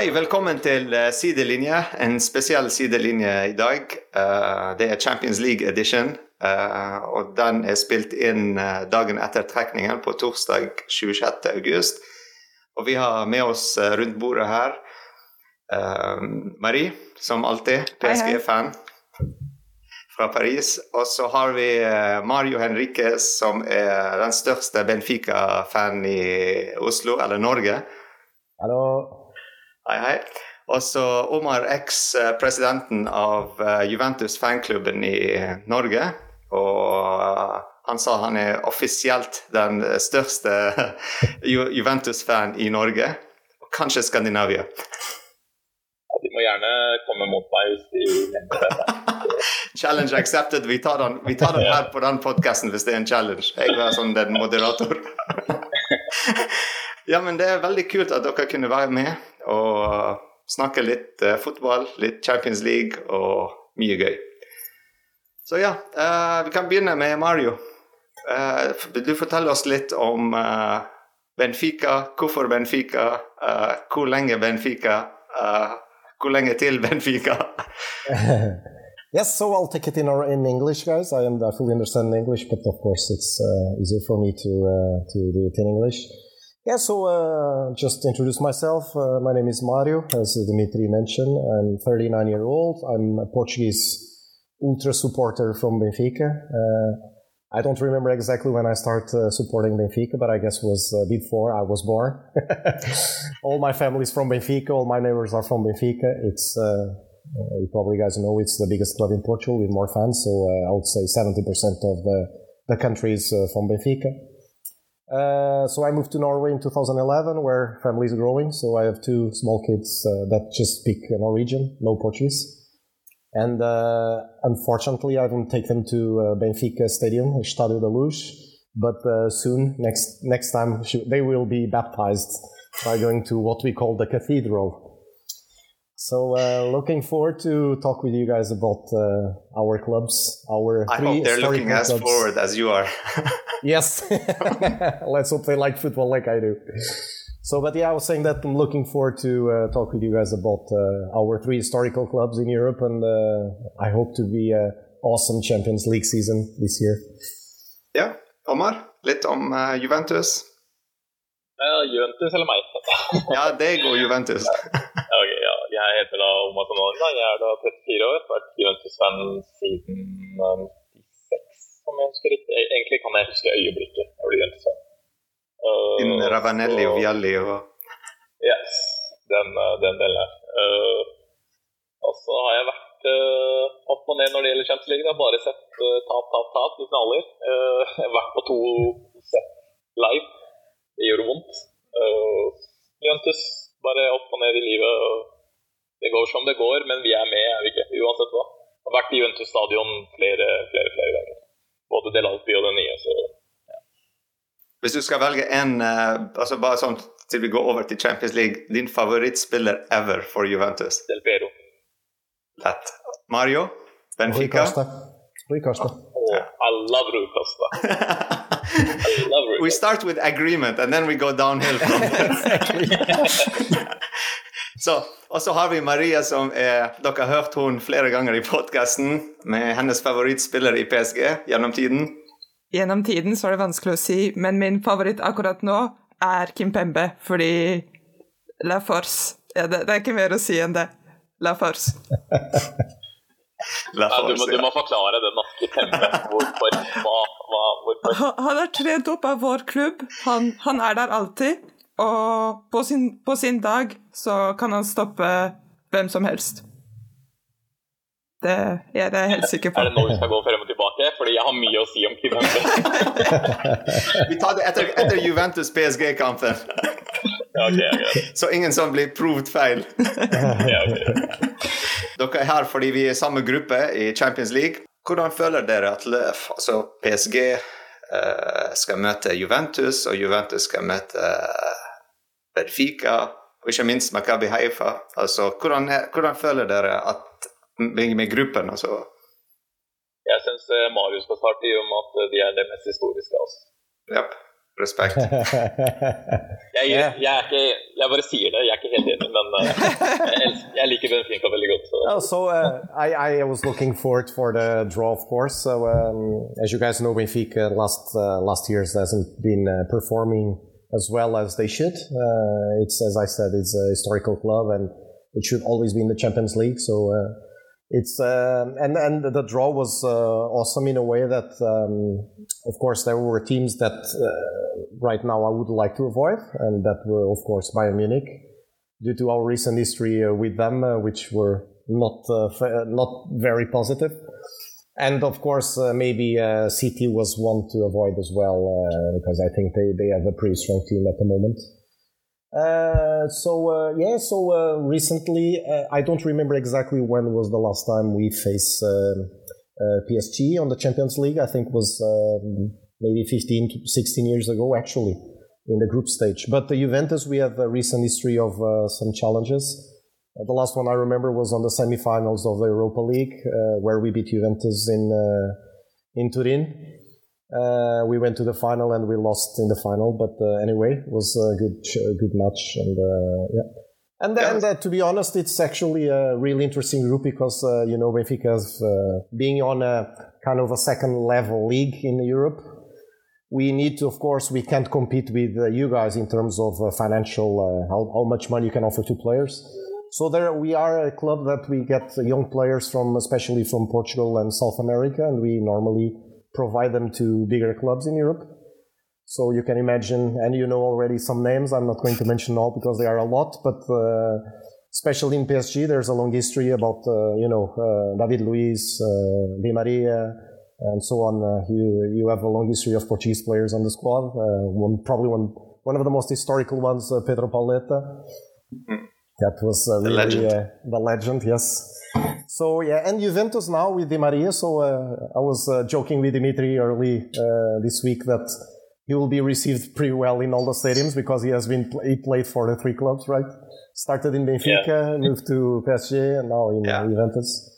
Hei, velkommen til eh, Sidelinje. En spesiell sidelinje i dag. Eh, det er Champions League edition. eh, og den er spilt inn dagen etter trekningen, på torsdag 26. august. Og vi har med oss rundt bordet her Marie, som alltid. PSG-fan fra Paris. Og så har vi Mario Henriquez, som er den største Benfica-fan i Oslo, eller Norge. Hallo. Hei, hei. Og så Omar X, eh, presidenten av eh, Juventus fanklubben i Norge. Og eh, han sa han er offisielt den største Ju- Juventus-fan i Norge. Og kanskje Skandinavia. Ja, de må gjerne komme mot meg hvis de mener det. Challenge accepted. Vi tar den, vi tar den her på den podkasten hvis det er en challenge. Jeg var sånn den moderator. ja, men det er veldig kult at dere kunne være med og snakke litt eh, fotball, litt Champions League og mye gøy. Så ja, eh, vi kan begynne med Mario. Eh, du forteller oss litt om eh, Benfica, hvorfor Benfica, eh, hvor lenge Benfica, eh, hvor lenge til Benfica. yes, so I'll take it in in English, guys. I am I fully understand English, but of course it's uh, easier for me to uh, to do it in English. Yeah, so uh, just introduce myself. Uh, my name is Mario, as Dimitri mentioned. I'm 39 year old. I'm a Portuguese ultra supporter from Benfica. Uh, I don't remember exactly when I started uh, supporting Benfica, but I guess it was uh, before I was born. all my family's from Benfica. All my neighbors are from Benfica. It's uh, you probably guys know it's the biggest club in Portugal with more fans. So I would say 70% of the the country is from Benfica. Uh, so I moved to Norway in 2011, where family is growing. So I have two small kids uh, that just speak Norwegian, no Portuguese. And uh, unfortunately, I haven't taken them to uh, Benfica Stadium, Estádio da Luz. But uh, soon, next next time, they will be baptized by going to what we call the cathedral. So, uh, looking forward to talk with you guys about uh, our clubs, our I hope they're looking as clubs. forward as you are. Yes. Let's hope they like football like I do. So, but yeah, I was saying that I'm looking forward to uh, talk with you guys about uh, our three historical clubs in Europe, and uh, I hope to be a awesome Champions League season this year. ja, Omar, litt om eh, Juventus. Ja, Juventus eller meg? Ja, deg og Juventus. Ok, ja. Jeg heter da Omar Sonora. Jeg er da 34 år. Vært Juventus-fan siden eh, 96, om jeg husker riktig. Egentlig kan jeg huske øyeblikket jeg ble Juventus-fan. Eh, In Ravanelli og så- Vialli og Yes, den, eh, den delen her. Uh, og så har jeg vært uh, opp og ned når det gjelder Champions League. Bare sett uh, tap, tap, tap i finaler. Uh, jeg har vært på to sett live. Det gjør vondt. Uh, Jøntes, bare opp og ned i livet. og Det går som det går, men vi er med, er vi ikke? Uansett hva. Jeg har vært i Juventus stadion flere, flere, flere ganger. Både Del Alpi og den nye. så Hvis du skal velge en eh, altså bare sånn til vi går over til Champions League, din favorittspiller ever for Juventus? Del Piero. Lett. Mario? Benfica? Costa. Rui Costa. Og I love Rui Costa. I love Rui we start with agreement and then we go downhill from there. så, og så har vi Maria, som er Dere har hørt hun flere ganger i podkasten med hennes favorittspiller i PSG gjennom tiden. Gjennom tiden så er det vanskelig å si, men min favoritt akkurat nå er Kim Pembe, fordi La Force ja, det, det er ikke mer å si enn det. La Force. La Ja, du, må, du må forklare det norske Pembe. Hvorfor? Hva, hva, hvorfor? Han, han er trent opp av vår klubb. Han, han er der alltid. Og på sin, på sin dag så kan han stoppe hvem som helst. Det jeg er jeg helt sikker på. Er det nå vi skal gå frem og tilbake? Fordi jeg har mye å si om Kim. Vi tar det etter, etter Juventus-PSG-kampen, Ja, okay, ja, så ingen som blir proved feil. Ja. Dere er her fordi vi er samme gruppe i Champions League. Hvordan føler dere at løf, altså PSG eh, skal møte Juventus, og Juventus skal møte eh, Benfica, og ikke minst Maccabi Haifa? Altså, hvordan, hvordan føler dere at med, med gruppen, altså? Jeg syns Marius skal starte i og med at de er det mest historiske av oss. Japp. Respekt. Jeg, Yeah. jeg, er ikke, jeg bare sier det. Jeg er ikke helt enig, men uh, jeg, jeg, liker Benfica veldig godt. Så, oh, so uh, I, I, was looking forward for the draw, of course. So, um, as you guys know, Benfica last uh, last years hasn't been uh, performing as well as they should. Uh, it's as I said, it's a historical club, and it should always be in the Champions League. So. It's um, and and the draw was awesome in a way that, um, of course, there were teams that right now I would like to avoid, and that were, of course, Bayern Munich, due to our recent history uh, with them, uh, which were not uh, not very positive. And of course, uh, maybe uh, City was one to avoid as well, uh, because I think they, they have a pretty strong team at the moment. so yeah, so recently, I don't remember exactly when was the last time we faced PSG on the Champions League. I think was um, maybe 15 to 16 years ago, actually, in the group stage. But the Juventus, we have a recent history of uh, some challenges. Uh, the last one I remember was on the semifinals of the Europa League, uh, where we beat Juventus in uh, in Turin. Uh, we went to the final and we lost in the final, but uh, anyway, it was a good good match and yeah. And, and uh, to be honest, it's actually a really interesting group because, uh, you know, Benfica's uh, being on a kind of a second level league in Europe we need to, of course, we can't compete with uh, you guys in terms of uh, financial, uh, how, how much money you can offer to players. So there, we are a club that we get young players from, especially from Portugal and South America, and we normally provide them to bigger clubs in Europe. So you can imagine, and you know already some names. I'm not going to mention all because there are a lot, but uh, especially in PSG, there's a long history about, uh, you know, uh, David Luiz, Di Maria, and so on. Uh, you you have a long history of Portuguese players on the squad. Uh, one probably one one of the most historical ones, uh, Pedro Pauleta. Mm. That was uh, really the legend. the legend, yes. So yeah, and Juventus now with Di Maria. So I was joking with Dimitri early this week that he will be received pretty well in all the stadiums because he has been he played for the three clubs, right? Started in Benfica, yeah. moved to PSG, and now in yeah. Juventus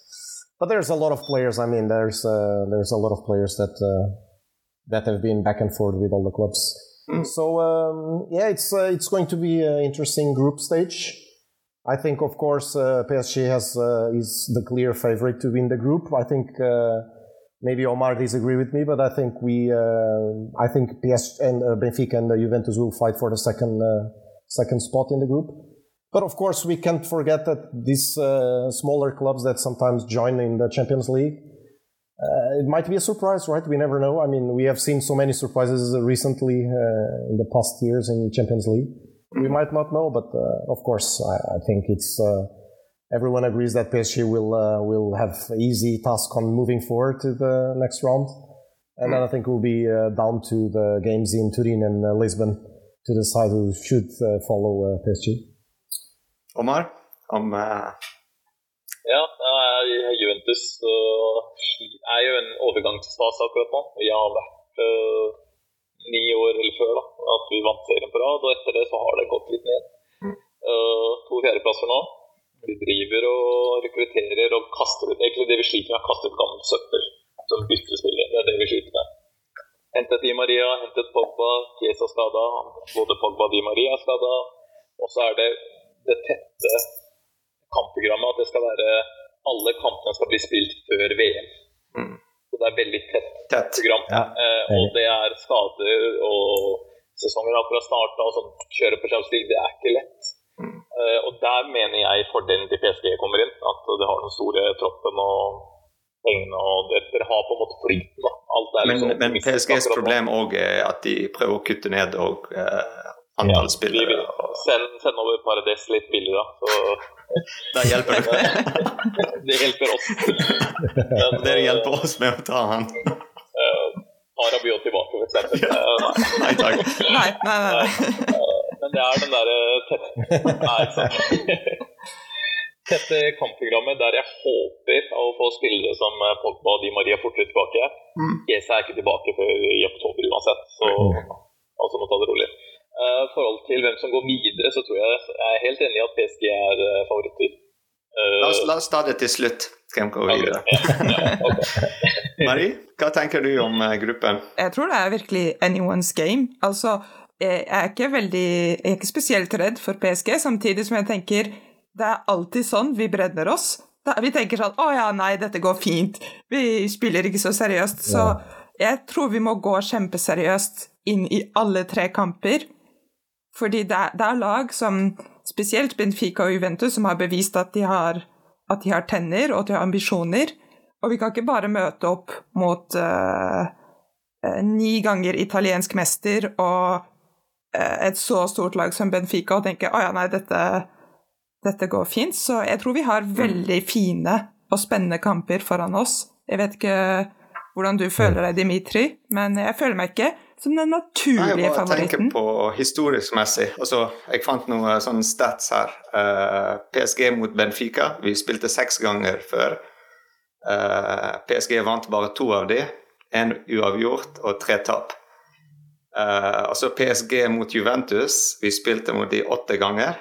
but there's a lot of players. I mean, there's uh, there's a lot of players that uh, that have been back and forth with all the clubs. Mm. So um, yeah, it's uh, it's going to be an interesting group stage. I think, of course, uh, PSG has uh, is the clear favorite to win the group. I think uh, maybe Omar disagree with me, but I think we I think PSG and Benfica and Juventus will fight for the second second spot in the group. But of course, we can't forget that these uh, smaller clubs that sometimes join in the Champions League, uh, it might be a surprise, right? We never know. I mean, we have seen so many surprises recently uh, in the past years in Champions League. We might not know, but uh, of course, I, I think it's uh, everyone agrees that PSG will uh, will have easy task on moving forward to the next round, and then I think we'll be down to the games in Turin and Lisbon to decide who should follow PSG. Omar? Om uh... Ja, Juventus er jo en overgangsfase akkurat nå. Vi har vært uh, ni år eller før da, at vi vant serien på rad, og etter det så har det gått litt ned. Uh, to fjerdeplasser nå. Vi driver og rekrutterer og kaster ut Egentlig det vi sliter med, er å kaste ut gammelt søppel som byttespillere. Det er det vi sliter med. Hentet Di Maria, hentet Pogba, Chiesa skada. Både Pogba og Di Maria er skada. Og så er det det tette kampprogrammet. At det skal være alle kampene skal bli spilt før VM. Mm. Det er veldig tett, tett. program. Ja. Eh, og det er skader, og sesongen har akkurat starta, og sånn kjøre på Champions League, det er ikke lett. Mm. Eh, og der mener jeg fordelen til PSG kommer inn. At det har den store troppen og pengene, og dere har på en måte flyten. Liksom, men, men PSGs problem òg er at de prøver å kutte ned og eh, antall ja, spillere. Og... Send, send, over Paradis litt billigere, så Da hjelper det. det hjelper oss. Dere hjelper oss med å ta han. Uh, Arabiot tilbake, for eksempel. Uh, nei takk. Nei, nei, nei. Uh, men det er den derre tette Nei, Tette kampprogrammet der jeg håper å få spillere som Pogba og Di Maria fortere tilbake. Mm. Er ikke tilbake før i oktober uansett, så altså må ta det rolig. Uh, forhold til hvem som går videre, så tror jeg jeg er helt enig i at PSG er uh, favoritter. Uh, la, oss, la, oss, ta det til slutt. Skal vi gå videre. Marie, hva tenker du om gruppen? Jeg tror det er virkelig anyone's game. Altså, jeg er ikke veldig Jeg er ikke spesielt redd for PSG, samtidig som jeg tenker det er alltid sånn vi brenner oss. Da, vi tenker sånn 'Å ja, nei, dette går fint'. Vi spiller ikke så seriøst. Så jeg tror vi må gå kjempeseriøst inn i alle tre kamper. Fordi det er, det er lag som, spesielt Benfica og Juventus, som har bevist at de har, at de har tenner og at de har ambisjoner. Og vi kan ikke bare møte opp mot uh, ni ganger italiensk mester og uh, et så stort lag som Benfica og tenke 'Å ja, nei, dette' dette går fint. Så jeg tror vi har veldig fine og spennende kamper foran oss. Jeg vet ikke hvordan du føler deg, Dimitri, men jeg føler meg ikke som den naturlige favoritten. Jeg tenker på historisk messig. Altså, jeg fant noen sånne stats her. Uh, PSG mot Benfica. Vi spilte seks ganger før. Uh, PSG vant bare to av de. Én uavgjort og tre tap. Uh, altså PSG mot Juventus. Vi spilte mot de åtte ganger.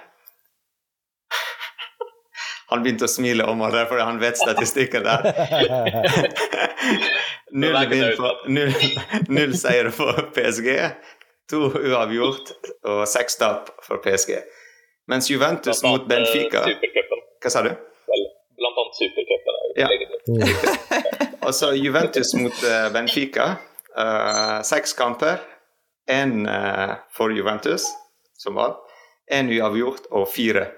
Han begynte å smile om det, fordi han vet statistikken der. null, for, null, null seier for PSG, to uavgjort og seks tap for PSG. Mens Juventus mot Benfica Hva sa du? Blant annet Supercupen. Ja. altså Juventus mot uh, Benfica. Uh, seks kamper. Én uh, for Juventus, som var. Én uavgjort og fire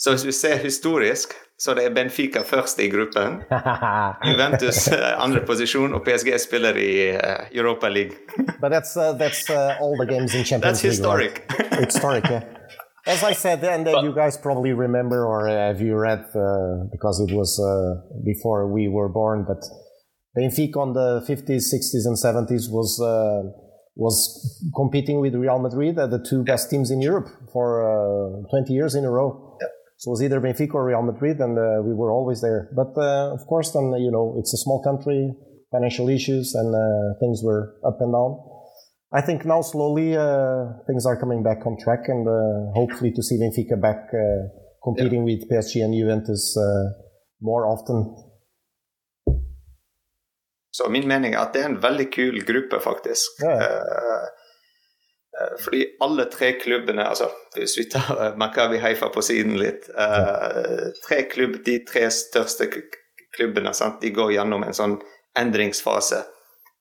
så hvis vi ser historisk, så det er Benfica først i gruppen. Juventus uh, andre posisjon, og PSG spiller i uh, Europa League. but that's uh, that's uh, all the games in Champions that's historic. League. Right? historic, yeah. As I said, and uh, you guys probably remember, or have you read, uh, because it was before we were born, but Benfica on the 50s, 60s, and 70s was was competing with Real Madrid, the two best teams in Europe, for 20 years in a row. So it was either Benfica or Real Madrid, and uh, we were always there. But uh, of course, then you know it's a small country, financial issues, and uh, things were up and down. I think now slowly uh, things are coming back on track, and uh, hopefully to see Benfica back uh, competing yeah. with PSG and Juventus more often. Så min mening er at det er en veldig kul gruppe, faktisk. Yeah. Eh, fordi alle tre klubbene altså Hvis vi tar eh, Makabi Haifa på siden litt uh, tre klubb, De tre største klubbene sant? de går gjennom en sånn endringsfase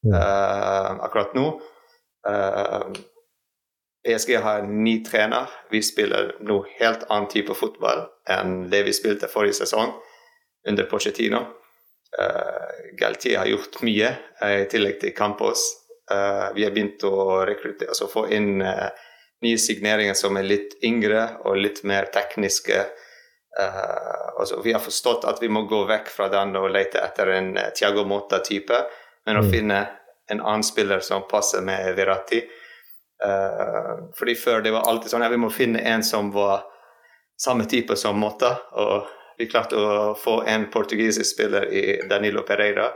uh, akkurat nå. Uh, PSG har en ny trener. Vi spiller nå helt annen type fotball enn det vi spilte forrige sesong under Pochettino. Uh, Galtier har gjort mye, i tillegg til Campos. Uh, vi har begynt å rekruttere, altså få inn uh, nye signeringer som er litt yngre og litt mer tekniske. Uh, altså, vi har forstått at vi må gå vekk fra den og lete etter en Tiago Mota-type, men å mm. finne en annen spiller som passer med Verratti. fordi før det var alltid sånn at vi må finne en som var samme type som Mota. Og vi klarte å få en portugisisk spiller i Danilo Pereira.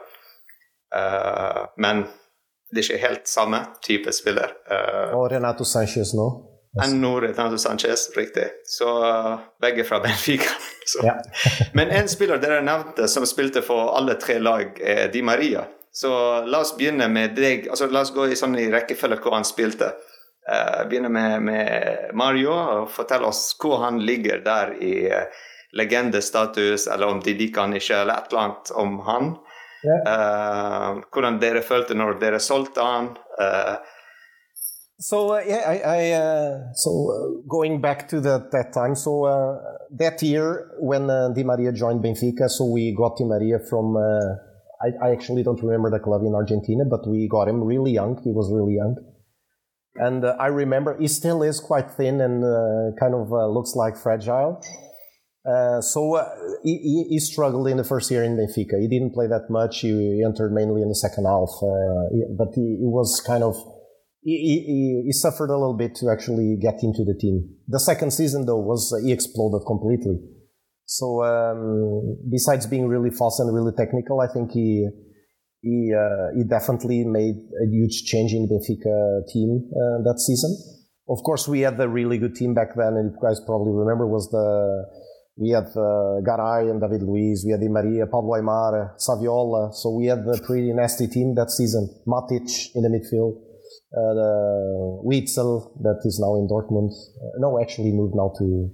men det er ikke helt samme type spiller. Uh, og Renato Sanchez nå? Ennå Renato Sanchez, riktig. Så uh, begge fra Benfica. ja. Men en spiller dere nevnte som spilte for alle tre lag, er Di Maria. Så la oss begynne med deg. altså La oss gå i sånn i rekkefølge hvor han spilte. Uh, begynne med, med, Mario og fortelle oss hvor han ligger der i uh, legendestatus, eller om de liker han ikke, eller et eller annet om han. Uh, dere følte når dere solgte han? Uh, so uh, yeah, I, I uh, so uh, going back to that that time. So uh, that year when Di Maria joined Benfica, so we got Di Maria from. I, I, actually don't remember the club in Argentina, but we got him really young. He was really young, and I remember he still is quite thin and kind of looks like fragile. Uh, so uh, he, he, struggled in the first year in Benfica. He didn't play that much. He, entered mainly in the second half, uh, but he, he, was kind of he, suffered a little bit to actually get into the team. The second season though was he exploded completely. So um, besides being really fast and really technical, I think he he uh, he definitely made a huge change in the Benfica team uh, that season. Of course, we had a really good team back then, and you guys probably remember was the we had uh, Garay and David Luiz. We had Di Maria, Pablo Aimar, Saviola. So we had a pretty nasty team that season. Matic in the midfield. Uh, Witsel, that is now in Dortmund. Uh, no, actually moved now to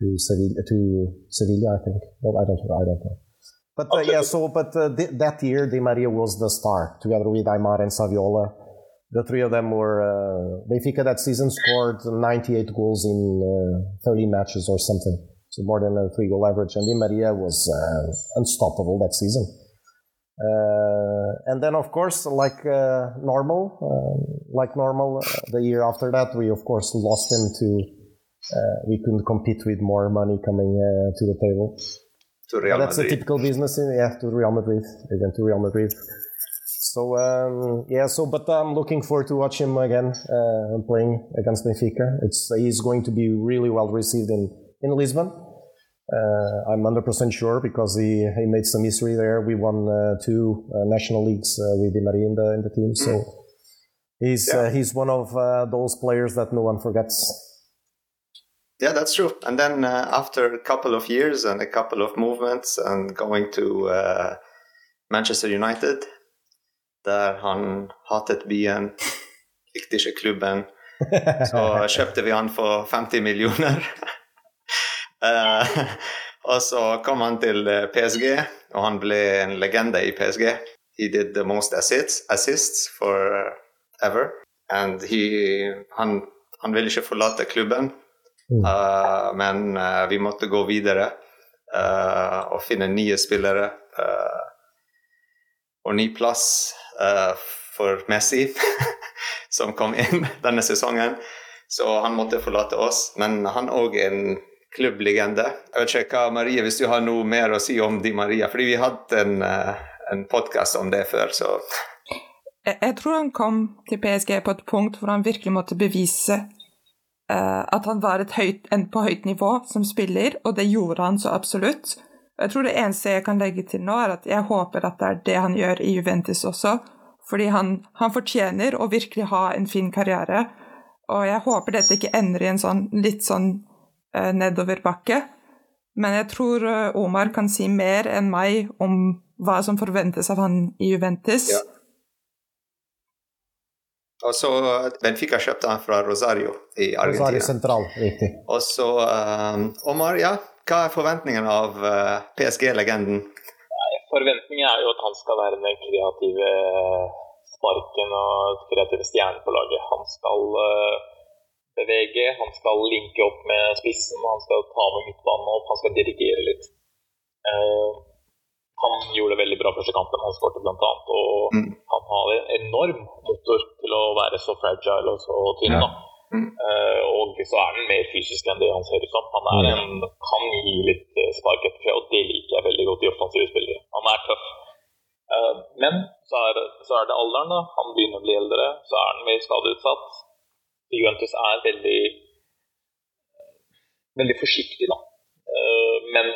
to Sevilla, to Sevilla, I think. No, I don't know. I don't know. But uh, yeah, so but uh, th- that year, Di Maria was the star, together with Aimar and Saviola. The three of them were uh, Benfica that season scored 98 goals in uh, 30 matches or something, so more than a three goal average. And Di Maria was uh, unstoppable that season. Uh, and then, of course, like normal, like normal, the year after that, we of course lost him to. we couldn't compete with more money coming to the table to Real That's Madrid. a typical business. In, yeah, to Real Madrid. They went to Real Madrid. So um, yeah, so but I'm looking forward to watch him again uh, playing against Benfica. It's he's going to be really well received in in Lisbon. Uh, I'm 100% sure because he, he made some history there. We won uh, two uh, national leagues uh, with Di Maria in the in the team, so he's Yeah. uh, he's one of uh, those players that no one forgets. Yeah, that's true. And then uh, after a couple of years and a couple of movements and going to uh, Manchester United, der han hatet byen, likte ikke klubben, så kjøpte vi han for 50 millioner. Eh, og så kom han til eh, PSG, og han ble en legende i PSG. He did the most assists, assists for uh, ever. And he, han, han ville ikke forlate klubben. Uh, men uh, vi måtte gå videre uh, og finne nye spillere. og ny plass for Messi, som kom inn denne sesongen. Så han måtte forlate oss. Men han òg en klubblegende. Jeg vet ikke hva, Marie, hvis du har noe mer å si om Di Maria, fordi vi hadde en, uh, en podkast om det før, så Jeg, jeg tror han kom til PSG på et punkt hvor han virkelig måtte bevise uh, at han var høyt, en på høyt nivå som spiller, og det gjorde han så absolutt. Jeg tror det eneste jeg kan legge til nå, er at jeg håper at det er det han gjør i Juventus også. Fordi han, han fortjener å virkelig ha en fin karriere. Og jeg håper dette ikke ender i en sånn litt sånn eh, nedoverbakke. Men jeg tror eh, Omar kan si mer enn meg om hva som forventes av han i Juventus. Ja. Og så Benfica kjøpte han fra Rosario i Rosario Argentina. Riktig. Og så um, Omar, ja, hva er forventningene av uh, PSG-legenden? Forventningen er jo at han skal være den kreative sparken og kreative stjernen på laget. Han skal eh, bevege, han skal linke opp med spissen, han skal ta med midtbanen opp, han skal dirigere litt. Uh, han gjorde det veldig bra første kampen, han skåret bl.a. Og Mm. han har en enorm motor til å være så fragile og så tynn. Ja. Mm. Uh, og så er han mer fysisk enn det han ser ut som. Han er en, kan gi litt spark etter seg, og det liker jeg veldig godt i offensive spillere. Han er tøff. Uh, men så er, så er det alderen. da. Han begynner å bli eldre, så er han mer skadeutsatt. Juventus er veldig veldig forsiktig, da. Eh, men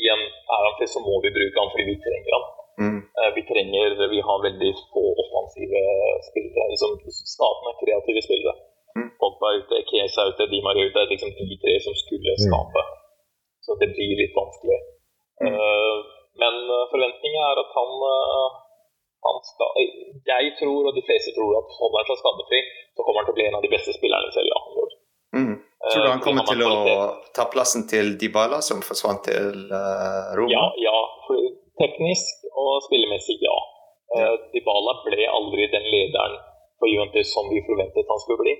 igjen, er han til, så må vi bruke han fordi vi trenger han. Mm. Eh, Vi trenger, vi har veldig få offensive spillere, liksom skapende, kreative spillere. Mm. Pogba ute, Kesa ute, Di Maria ute. Det er liksom de tre som skulle skape. Så det blir litt vanskelig. Mm. men eh, forventningen er at eh, han skal eh, Jeg tror, og de fleste tror, at holder han seg skadefri, så kommer han til å bli en av de beste spillerne i Serie A. i år. Mm. Tror du Eh, han kommer til å ta plassen til Dybala, som forsvant til uh, Roma? Ja, ja. Teknisk og spillemessig, ja. Uh, Dybala ble aldri den lederen for Juventus som vi forventet han skulle bli.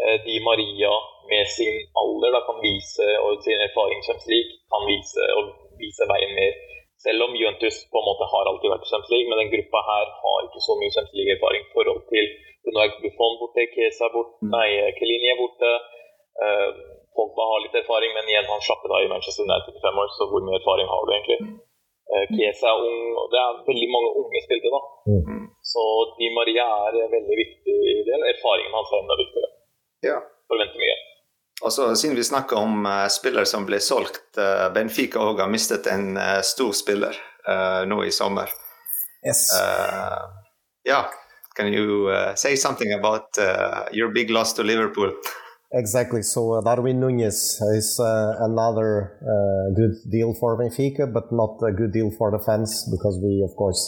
Uh, Di Maria med sin alder da, kan vise, og sin erfaring som slik kan vise, og vise veien mer. Selv om Juventus på en måte har alltid vært i Champions League, men den gruppa her har ikke så mye Champions League-erfaring i forhold til Nå er Buffon borte, Kesa borte, nei, Kelini er borte. Eh, Pogba har litt erfaring, men igjen, han slapp av i Manchester United i fem år, så hvor mye erfaring har du egentlig? Eh, Chiesa er ung, og det er veldig mange unge spillere. da. Mm. Så Di Maria er en veldig viktig del. Erfaringen hans er enda viktigere. Ja. Og så Siden vi snakker om uh, spillere som ble solgt, uh, Benfica òg har mistet en uh, stor spiller uh, nå i sommer. Yes. Uh, yeah, can you say something about your big loss to Liverpool? Exactly. So uh, Darwin Nunez is uh, another uh, good deal for Benfica, but not a good deal for the fans because we, of course,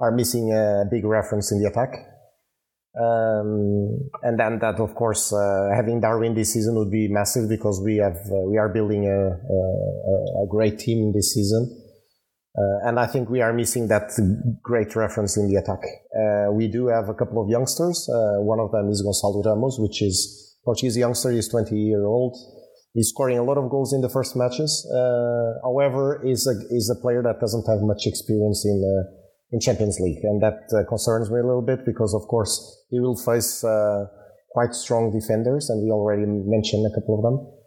are missing a big reference in the attack. Um, and then that, of course, uh, having Darwin this season would be massive because we have uh, we are building a, a, a, great team this season. Uh, and I think we are missing that great reference in the attack. Uh, we do have a couple of youngsters. Uh, one of them is Gonçalo Ramos, which is Portuguese youngster. He's 20 year old. He's scoring a lot of goals in the first matches. Uh, however, is a is a player that doesn't have much experience in in Champions League, and that uh, concerns me a little bit because, of course, he will face uh, quite strong defenders, and we already mentioned a couple of them.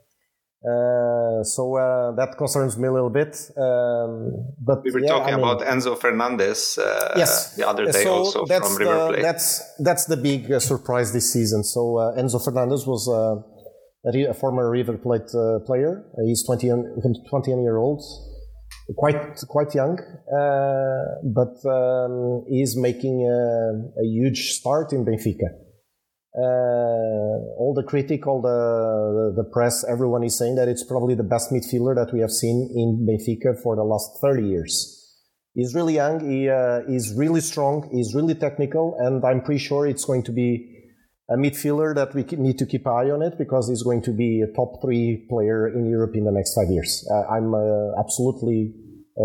Uh, so uh, that concerns me a little bit. Um, but we were yeah, talking I mean, about Enzo Fernandez uh, yes. the other day so also that's from River Plate. That's that's the big uh, surprise this season. So uh, Enzo Fernandez was a, a, former River Plate player. he's 20, 20 year old quite quite young, uh, but um, he's making a, a, huge start in Benfica. Uh, all the critic, all the, the, the press, everyone is saying that it's probably the best midfielder that we have seen in Benfica for the last 30 years. He's really young. He uh, is really strong. He's really technical, and I'm pretty sure it's going to be a midfielder that we need to keep eye on it because he's going to be a top three player in Europe in the next five years. Uh, I'm uh, absolutely,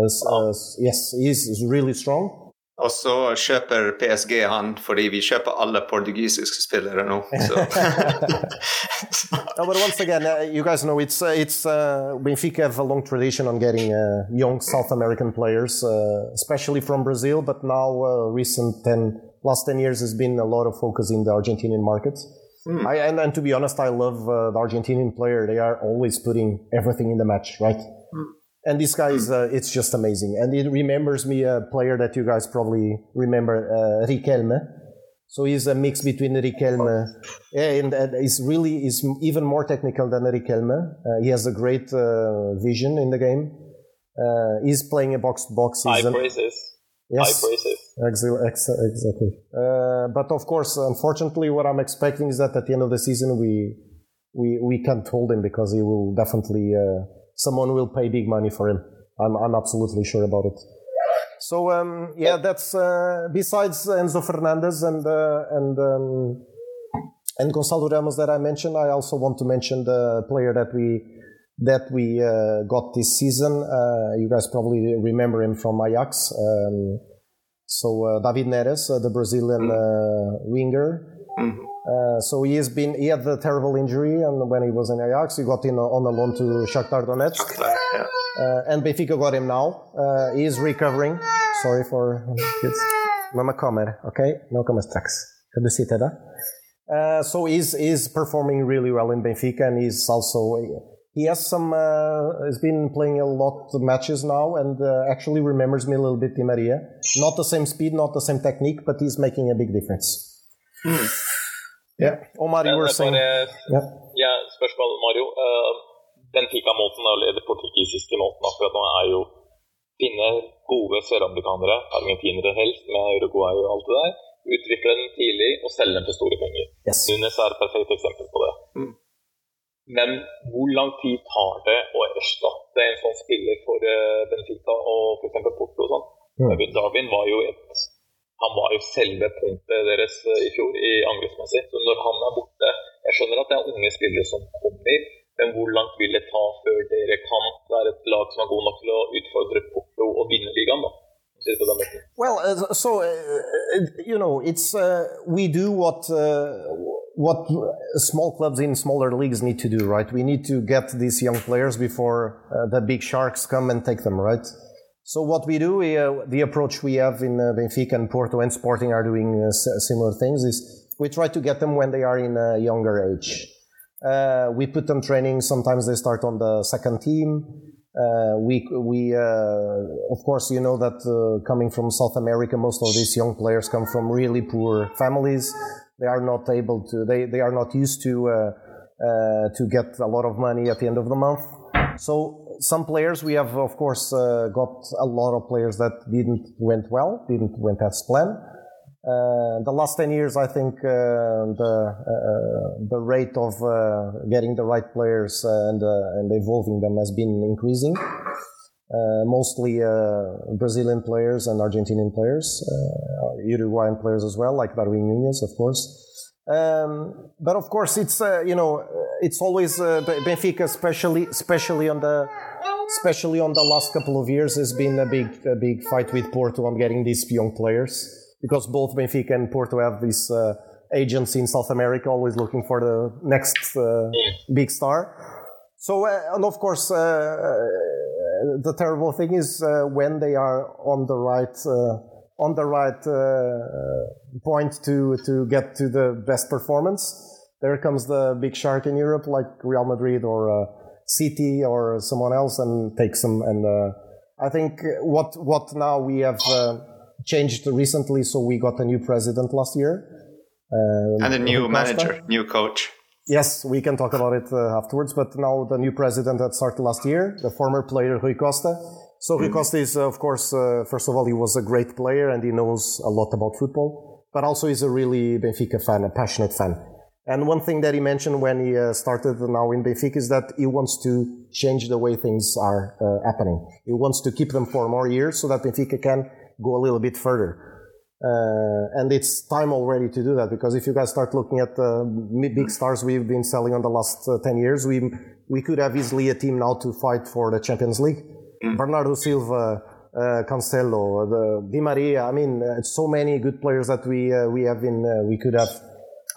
as, as, yes, he's really strong. Og så kjøper PSG han fordi vi kjøper alle portugisiske spillere nå. no, but once again, uh, you guys know it's uh, it's uh, Benfica have a long tradition on getting uh, young South American players, uh, especially from Brazil. But now, uh, recent ten last ten years has been a lot of focus in the Argentinian market. Mm. I, and, and, to be honest, I love the Argentinian player. They are always putting everything in the match, right? Mm. And this guy is, uh, it's just amazing. And it remembers me a player that you guys probably remember, uh, Riquelme. So he's a mix between Riquelme, yeah, and, and he's really is even more technical than Riquelme. Uh, he has a great uh, vision in the game. Uh, he's playing a box to box. High praises. Yes. Exactly. exactly. Uh, but of course, unfortunately, what I'm expecting is that at the end of the season, we we we can't hold him because he will definitely someone will pay big money for him. I'm, I'm absolutely sure about it. So um, yeah, that's uh, besides Enzo Fernandez and uh, and um, and Gonçalo Ramos that I mentioned. I also want to mention the player that we that we uh, got this season. Uh, you guys probably remember him from Ajax. Um, so uh, David Neres, uh, the Brazilian winger. Mm-hmm. Uh, so he has been he had the terrible injury, and when he was in Ajax, he got in on a loan to Shakhtar Donetsk, uh, and Benfica got him now. Uh, he is recovering. Sorry for kids. Mamma kommer, okay? No kommer strax. Kan du sitta där? Uh, so he's he's performing really well in Benfica, and he's also he has some uh, has been playing a lot of matches now, and uh, actually remembers me a little bit Di Maria. Not the same speed, not the same technique, but he's making a big difference. Mm. Yeah. Og Mario var saying ja. ja, Spørsmål, Mario. Uh, Benfica-måten, eller den portugisiske måten akkurat nå, er jo finne gode søramerikanere, argentinere helst, med Uruguay og alt det der. Utvikle den tidlig og selge dem for store penger. Yes. Nunez er et perfekt eksempel på det. Mm. Men hvor lang tid tar det å erstatte en sånn spiller for uh, Benfica og f.eks. Porto? og sånn? Mm. Darwin var jo et han var jo selve punktet deres eh, i fjor i angrepsmessig. Så når han er borte Jeg skjønner at det er unge spillere som kommer, men hvor langt vil det ta før dere kan være et lag som er god nok til å utfordre Porto og vinne ligaen? da? Well, uh, so uh, you know, it's uh, we do what uh, what small clubs in smaller leagues need to do, right? We need to get these young players before uh, the big sharks come and take them, right? So what we do, we, uh, the approach we have in uh, Benfica and Porto and Sporting are doing uh, similar things is we try to get them when they are in a younger age. Uh, we put them training. Sometimes they start on the second team. Uh, we, we of course, you know that coming from South America, most of these young players come from really poor families. They are not able to, they, they are not used to, to get a lot of money at the end of the month. So some players we have, of course, uh, got a lot of players that didn't went well, didn't went as planned. Uh, the last 10 years, I think uh, the uh, the rate of uh, getting the right players and uh, and evolving them has been increasing. Uh, mostly uh, Brazilian players and Argentinian players, uh, Uruguayan players as well, like Darwin Nunez, of course. Um, but of course, it's you know it's always Benfica, especially especially on the especially on the last couple of years, has been a big a big fight with Porto on getting these young players because both Benfica and Porto have these uh, agents in South America always looking for the next uh, big star. So uh, and of course, uh, the terrible thing is when they are on the right on the right uh, point to to get to the best performance. There comes the big shark in Europe, like Real Madrid or uh, City or someone else, and takes them. And uh, I think what what now we have uh, changed recently. So we got a new president last year, uh, and a new manager, new coach. Yes, we can talk about it uh, afterwards. But now the new president that started last year, the former player Rui Costa, so Rui Costa is, of course, uh, first of all, he was a great player and he knows a lot about football, but also he's a really Benfica fan, a passionate fan. And one thing that he mentioned when he uh, started now in Benfica is that he wants to change the way things are uh, happening. He wants to keep them for more years so that Benfica can go a little bit further. Uh, and it's time already to do that because if you guys start looking at the big stars we've been selling on the last uh, 10 years, we, we could have easily a team now to fight for the Champions League. Mm. Bernardo Silva, uh, Cancelo, the Di Maria. I mean, uh, so many good players that we uh, we have in uh, we could have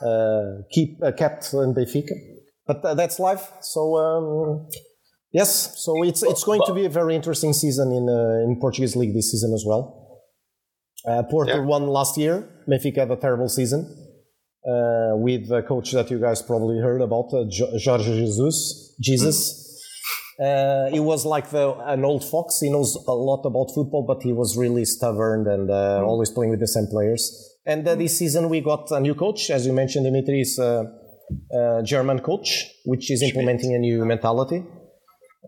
uh, keep uh, kept in Benfica, but that's life. So um, yes, so it's it's going to be a very interesting season in in Portuguese league this season as well. Porto yeah. won last year. Benfica had a terrible season. with the coach that you guys probably heard about, Jorge Jesus. Jesus. Mm uh, he was like the, an old fox. He knows a lot about football, but he was really stubborn and uh, mm. always playing with the same players. And uh, this season we got a new coach, as you mentioned, Dimitri is a, a German coach, which is implementing a new mentality.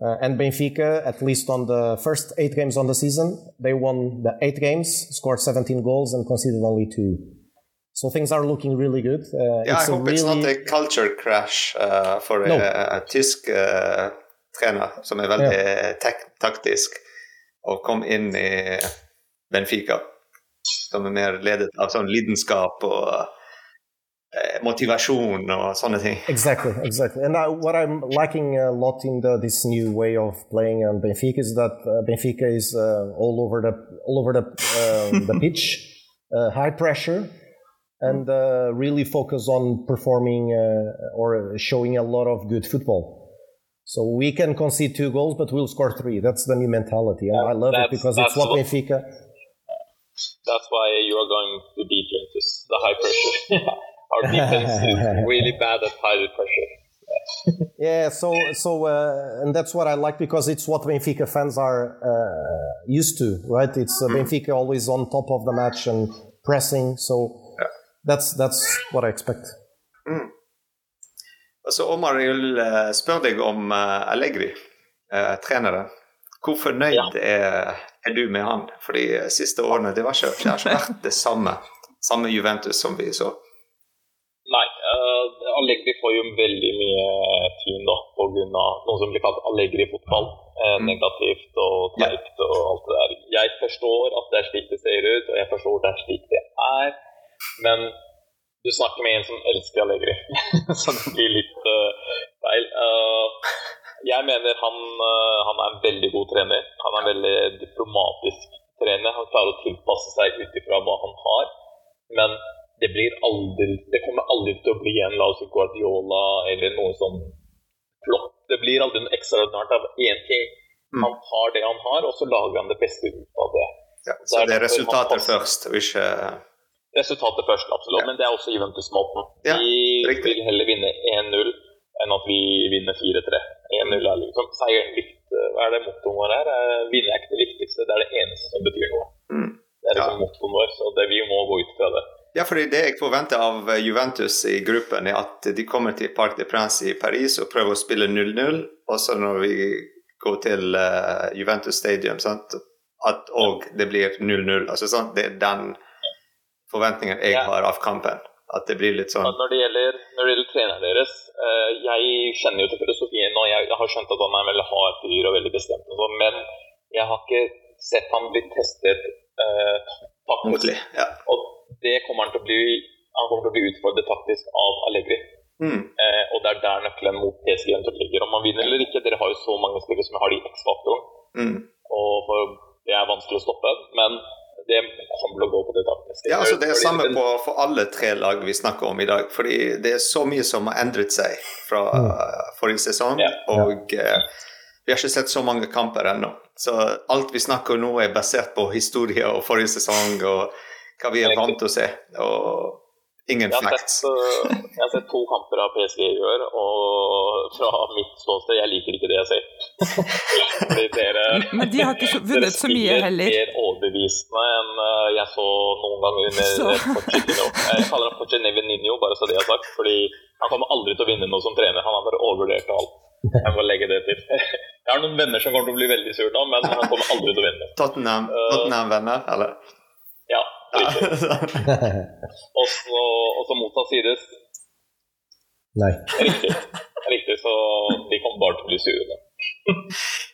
Uh, and Benfica, at least on the first eight games on the season, they won the eight games, scored 17 goals, and conceded only two. So things are looking really good. Uh, yeah, I hope really... it's not a culture crash uh, for a, no. a, a tysk trener som er veldig ja. taktisk, og kom inn i Benfica. Som er mer ledet av sånn lidenskap og eh, or something. Exactly, exactly. And I, what I'm liking a lot in the, this new way of playing on Benfica is that uh, Benfica is uh, all over the all over the uh, the pitch, uh, high pressure, and uh, really focus on performing uh, or showing a lot of good football. So we can concede two goals, but we'll score three. That's the new mentality. Yeah, I love it because it's what Benfica. That's why you are going to beat Juventus, the high pressure. Our defense is really bad at high pressure. yeah, so so uh, and that's what I like because it's what Benfica fans are uh, used to, right? It's uh, Benfica always on top of the match and pressing. So yeah. that's that's what I expect. Mm. Altså, Omar, jeg vil spørre deg om uh, Allegri, uh, treneren. Hvor fornøyd ja. er, er, du med han? For de siste årene det, var ikke, det har ikke vært det samme, samme Juventus som vi så. Nei, uh, Allegri får jo veldig mye tyn da, pga. noe som blir kalt Allegri-fotball. Uh, mm. Negativt og teit og alt det der. Jeg forstår at det er slik det ser ut, og jeg forstår at det er slik det er. Men du snakker med en som elsker Allegri, så det blir litt uh, feil. Jeg mener han, han, er en veldig god trener. Han er en veldig diplomatisk trener. Han klarer å tilpasse seg ut ifra hva han har. Men det, blir aldri, det kommer aldri til å bli en La oss Guardiola eller noe sånn flott. Det blir aldri noe ekstraordinært av én ting. Mm. Han har det han har, og så lager han det beste ut av det. Ja, så det er resultater først, og ikke Resultatet først, absolutt. Ja. Men det er også Juventus-måten. Ja, vi vil heller vinne 1-0 enn at vi vinner 4-3. 1-0 er liksom seieren likt. Hva er det mottoen vår her? Vinne er ikke det viktigste, det er det eneste som betyr noe. Mm. Det er liksom ja. mottoen vår, så det, vi må gå ut fra det. Ja, fordi Det jeg forventer av Juventus i gruppen, er at de kommer til Parc de Prince i Paris og prøver å spille 0-0. Og så når vi går til uh, Juventus Stadium, sant? at òg det blir 0-0. Altså, sånn, det er den forventningen jeg har av kampen. At det blir litt sånn Når det gjelder, når det gjelder treneren deres uh, Jeg kjenner jo til filosofien, og jeg, jeg, har skjønt at han er veldig hard fyr og veldig bestemt, og sånn, men jeg har ikke sett han bli testet uh, faktisk. Ordentlig. Ja. Og det kommer han til å bli han kommer til å bli utfordret taktisk av Allegri. Mm. Eh, og det er der nøkkelen mot PSG eventuelt ligger. Om man vinner eller ikke, dere har jo så mange spillere som har de X-faktoren. Mm. Og for, det er vanskelig å stoppe, men det kommer til å gå på det taktiske. Ja, altså Det er samme på, for alle tre lag vi snakker om i dag. Fordi det er så mye som har endret seg fra Mm. eh, forrige sesong. Ja. Og eh, vi har ikke sett så mange kamper ennå. Så alt vi snakker om nå, er basert på historie og forrige sesong og hva vi er vant til å se. Og ingen Jeg facts. sett, øh, jeg har sett to kamper av PSG i år, og fra mitt ståsted, jeg liker ikke det jeg ser. Dere, Men de har ikke så- vunnet så mye heller. dere spiller mer overbevisende enn øh, jeg så noen ganger Så. under Pochettino. Jeg kaller ham Pochettino, bare så det er sagt, fordi han kommer aldri til å vinne noe som trener. Han har bare overvurdert alt. Jeg må legge det til. Jeg har noen venner som kommer til å bli veldig sur nå, men han kommer aldri til å vinne. Tottenham-venner, Tottenham-venner, eller? Ja. Og så, og så motsatt sides, Nei. Riktig. Riktig, så de kommer bare til å bli sure.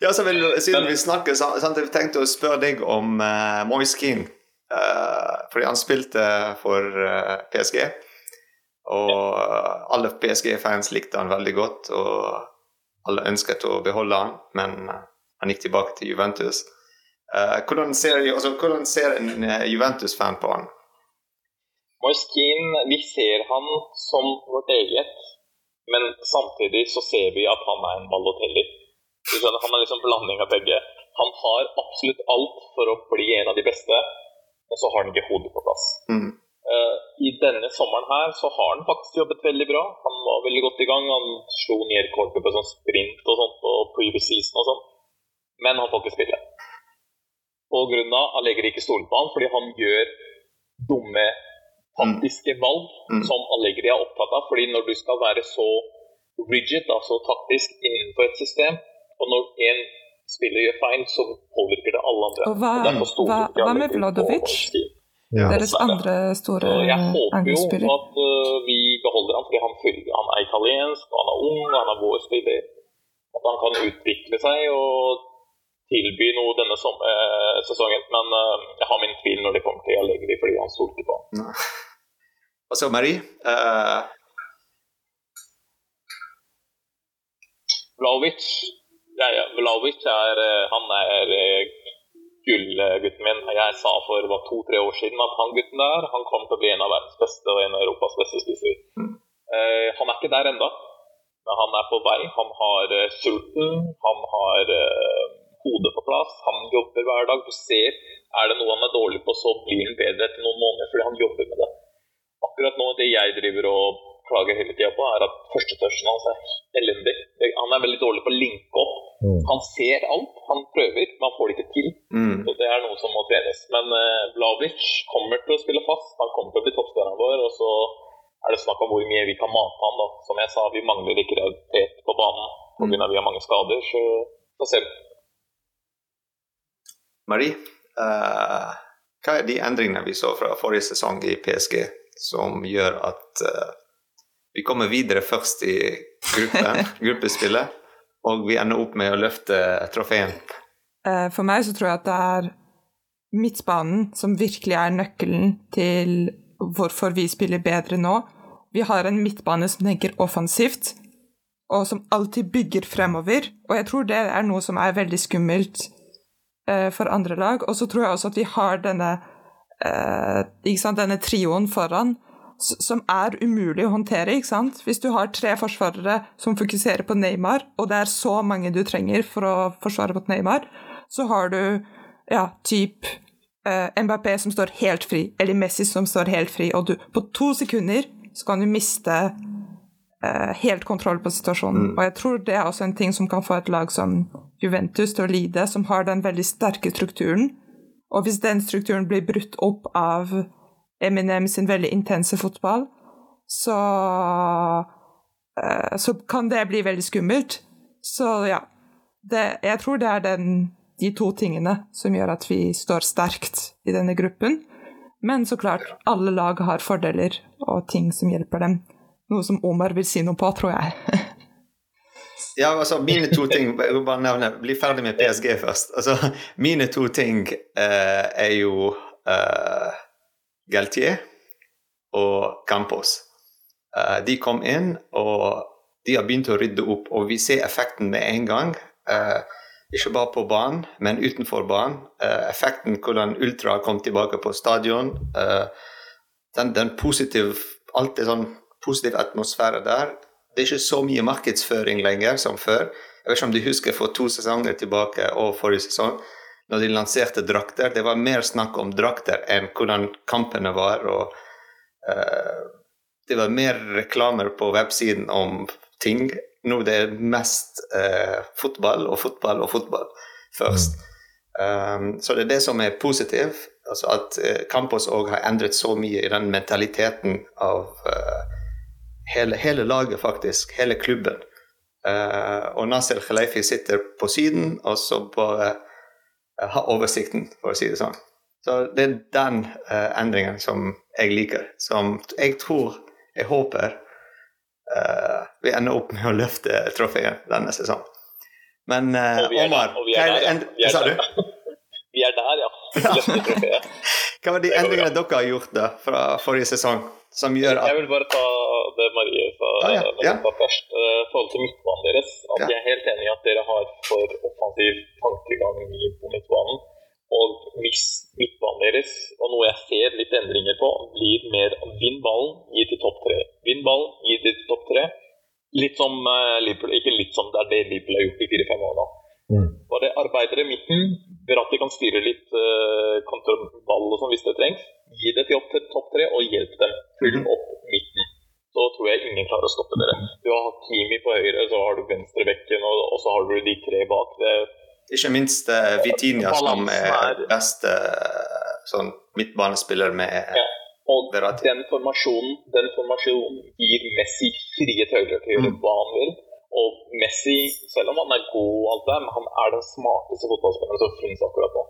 Ja, så vil, Siden vi snakker, så, sant, jeg tenkte å spørre deg om uh, Moise Keane. Uh, fordi han spilte for uh, PSG. Og uh, alle PSG-fans likte han veldig godt. Og alle ønsket å beholde han, men eh, han gikk tilbake til Juventus. Eh, hvordan, ser, altså, hvordan ser en eh, Juventus-fan på han? Moiskin, vi ser han som vårt eget, men samtidig så ser vi at han er en Balotelli. Du skjønner, Han er liksom blanding av begge. Han har absolutt alt for å bli en av de beste, og så har han ikke hodet på plass. Mm. Uh, I denne sommeren her så har han faktisk jobbet veldig bra. Han var veldig godt i gang. Han slo nye kortet på sånn sprint og sånt og previous season og sånn. Men han får ikke spille. På grunn av Allegri ikke stoler på han, fordi han gjør dumme taktiske valg Mm. som Allegri er opptatt av. fordi når du skal være så rigid, altså taktisk innenfor et system, og når en spiller gjør feil, så påvirker det alle andre. Og hva- og hva- hva med? Moise Ja. Deres andre store angrepsspiller. jeg håper jo at uh, vi beholder han fordi han, fyller, han er italiensk, og han er ung, og han er vår spiller. At han kan utvikle seg og tilby noe denne som, eh, sesongen. Men eh, jeg har min tvil når det kommer til Allegri, fordi han stolte på ham. Og så Marie. eh, Vlaovic ja, ja, Vlaovic er, øh, han er øh, gullgutten min. Jeg sa for hva, to-tre år siden at han gutten der han kommer til å bli en av verdens beste og en av Europas beste spisser. Eh, han er ikke der ennå, men han er på vei. Han har eh, sulten, han har eh, hodet på plass, han jobber hver dag. Du ser er det noe han er dårlig på, så blir han bedre etter noen måneder fordi han jobber med det. Akkurat nå, det jeg driver og klager hele tida på, er at førstetørsten hans er elendig. Han er veldig dårlig på å linke opp. Mm. Han ser alt, han prøver, men han får det ikke til. mm. Så det er noe som må trenes. Men eh, Blavic kommer til å spille fast. Han kommer til å bli toppskåreren vår. Og så er det snakk om hvor mye vi kan mate han. da. Som jeg sa, vi mangler ikke realitet på banen pga. vi har mange skader. Så så ser vi. Marie, uh, hva er de endringene vi så fra forrige sesong i PSG som gjør at uh, vi kommer videre først i gruppen, gruppespillet, og vi ender opp med å løfte trofeen? Uh, For meg så tror jeg at det er midtbanen som virkelig er nøkkelen til hvorfor vi spiller bedre nå. Vi har en midtbane som tenker offensivt, og som alltid bygger fremover. Og jeg tror det er noe som er veldig skummelt for andre lag. Og så tror jeg også at vi har denne, eh, denne trioen foran som er umulig å håndtere. ikke sant? Hvis du har tre forsvarere som fokuserer på Neymar, og det er så mange du trenger for å forsvare mot Neymar, så har du ja, typ eh, Mbappé som står helt fri, eller Messi som står helt fri, og du, på to sekunder så kan du miste eh, helt kontroll på situasjonen. Og jeg tror det er også en ting som kan få et lag som Juventus til å lide, som har den veldig sterke strukturen. Og hvis den strukturen blir brutt opp av Eminem sin veldig intense fotball, så, eh, så kan det bli veldig skummelt. Så ja, det, jeg tror det er den, de to tingene som gjør at vi står sterkt i denne gruppen. Men så klart, alle lag har fordeler og ting som hjelper dem. Noe som Omar vil si noe på, tror jeg. Ja, altså mine to ting Jeg vil bare nevne, Bli ferdig med PSG først. Altså, Mine to ting eh, er jo eh, Galtier og Campos. Eh, de kom inn, og de har begynt å rydde opp, og vi ser effekten med en gang. Eh, ikke bare på banen, men utenfor banen. Eh, effekten hvordan Ultra kom tilbake på stadion. Eh, den, den alt er sånn positiv atmosfære der. Det er ikke så mye markedsføring lenger som før. Jeg vet ikke om du husker for to sesonger tilbake og forrige sesong, når de lanserte drakter. Det var mer snakk om drakter enn hvordan kampene var. og uh, Det var mer reklamer på websiden om ting. Nå det er mest uh, fotball og fotball og fotball først. Um, så det er det som er positivt. Altså at uh, Campos òg har endret så mye i den mentaliteten av uh, hele, hele, laget, faktisk. Hele klubben. Uh, og Nasir Khalifi sitter på siden og så bare uh, har oversikten, for å si det sånn. Så det er den uh, endringen som jeg liker. Som jeg tror, jeg håper, vi ender opp med å løfte trofeet denne sesongen. Men Omar, hva sa du? Vi er der, ja. Løfte trofeet. hva var de endringene dere har gjort da fra forrige sesong? Som gjør at Jeg vil bare ta det Marie sa ah, ja. ja. først. I forhold til midtbanen deres. At ja. Jeg er helt enig i at dere har for offensiv tankegang på midtbanen. Og hvis midtbanen deres, og noe jeg ser litt endringer på, blir mer vinn ballen, gi til topp tre. Vinn ballen, gi til topp tre. Litt som uh, Liverpool, ikke litt som det er det Liverpool har gjort i fire-fem år nå. Mm. Bare arbeider i midten, at de kan styre litt uh, kontrollball og sånn hvis det trengs Gi det til opp til topp tre, og hjelp dem. Fyll mhm. opp midten. Så tror jeg ingen klarer å stoppe dere. Du har Kimi på høyre, så har du venstrebekken, og, og så har du de tre bak. det. Ikke minst uh, Vitinia, som er beste uh, sånn midtbanespiller med ja. Og den formasjonen, den formasjonen gir Messi frie tøyler til å gjøre mm. hva han vil. Og Messi, selv om han er god, og alt det, men han er den smarteste fotballspilleren som finnes akkurat nå.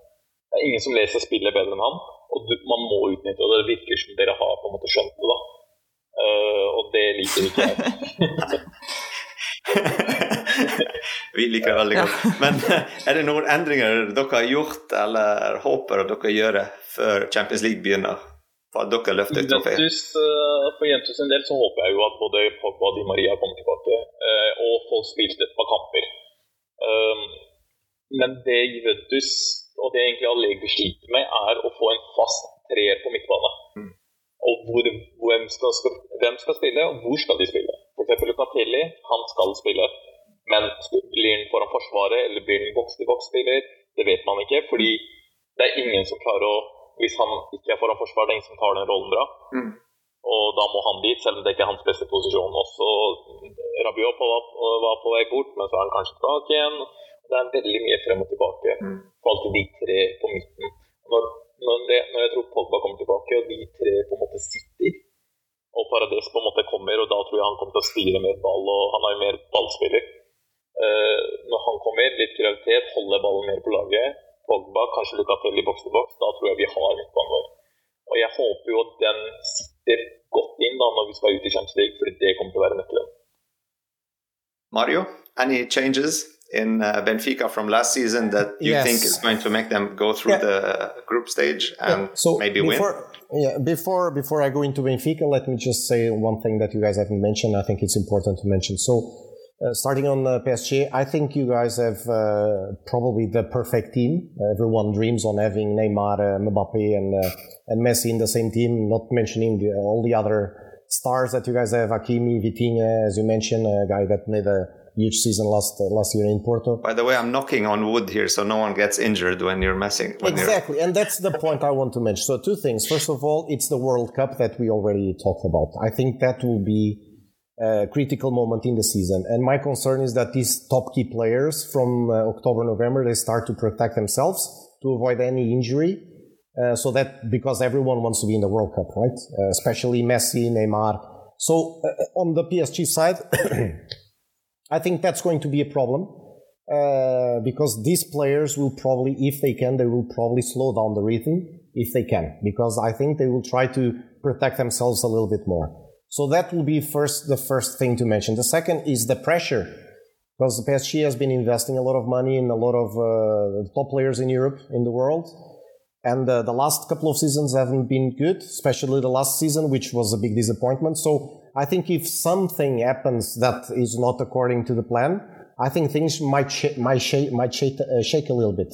Det er ingen som leser spillet bedre enn han, og du, man må utnytte det. Det virker som dere har på en måte skjønt det, da. Uh, og det liker ikke jeg. Vi liker det veldig godt. Men er det noen endringer dere har gjort eller håper at dere gjør før Champions League begynner? For at dere løfter trofé? Uh, for Juventus sin del så håper jeg jo at både Pogba og Di Maria kommer tilbake, uh, og får spilt et par kamper. Um, men det Juventus og det egentlig Allegri sliter med, er å få en fast treer på midtbane. Mm. Og hvor, hvem, skal, skal, hvem, skal, spille, og hvor skal de spille? F.eks. Capelli, han skal spille. Men blir han foran Forsvaret, eller blir han boks-til-boks-spiller? Det vet man ikke, fordi det er ingen som klarer å Hvis han ikke er foran forsvar, det er ingen som tar den rollen bra. Mm. Og da må han dit, selv om det ikke er hans beste posisjon. Også Rabiot var, var på vei bort, men så er han kanskje tilbake igjen. Det er veldig mye frem og tilbake mm. på alltid de tre på midten. Når, når, det, når, jeg tror Pogba kommer tilbake, og de tre på en måte sitter, og Paradis på en måte kommer, og da tror jeg han kommer til å styre mer ball, og han er jo mer ballspiller. Uh, når han kommer, litt kreativitet, holder ballen mer på laget, Pogba, kanskje Locatelli boks til boks, da tror jeg vi har midtbanen vår. Og jeg håper jo at den sitter godt inn da når vi skal ut i Champions League, for det kommer til å være nøkkelen. Mario, any changes in uh, Benfica from last season that you yes. think is going to make them go through yeah. the group stage and yeah. so maybe before, win? Yeah, before before I go into Benfica, let me just say one thing that you guys haven't mentioned. I think it's important to mention. So. Uh, starting on uh, PSG, I think you guys have uh, probably the perfect team. everyone dreams on having Neymar, uh, Mbappe, and uh, and Messi in the same team. Not mentioning the, all the other stars that you guys have, Hakimi, Vitinha, as you mentioned, a guy that made a huge season last uh, last year in Porto. By the way, I'm knocking on wood here, so no one gets injured when you're messing. When exactly, you're... and that's the point I want to mention. So two things. First of all, it's the World Cup that we already talked about. I think that will be critical moment in the season, and my concern is that these top key players from uh, October November they start to protect themselves to avoid any injury. Uh, so that because everyone wants to be in the World Cup, right? Uh, especially Messi, Neymar. So uh, on the PSG side. I think that's going to be a problem uh, because these players will probably, if they can, they will probably slow down the rhythm if they can, because I think they will try to protect themselves a little bit more. So that will be first the first thing to mention. The second is the pressure because the PSG has been investing a lot of money in a lot of uh, top players in Europe, in the world. And uh, the last couple of seasons haven't been good, especially the last season, which was a big disappointment. So I think if something happens that is not according to the plan, I think things might sh- might, sh- might shake, uh, shake a little bit.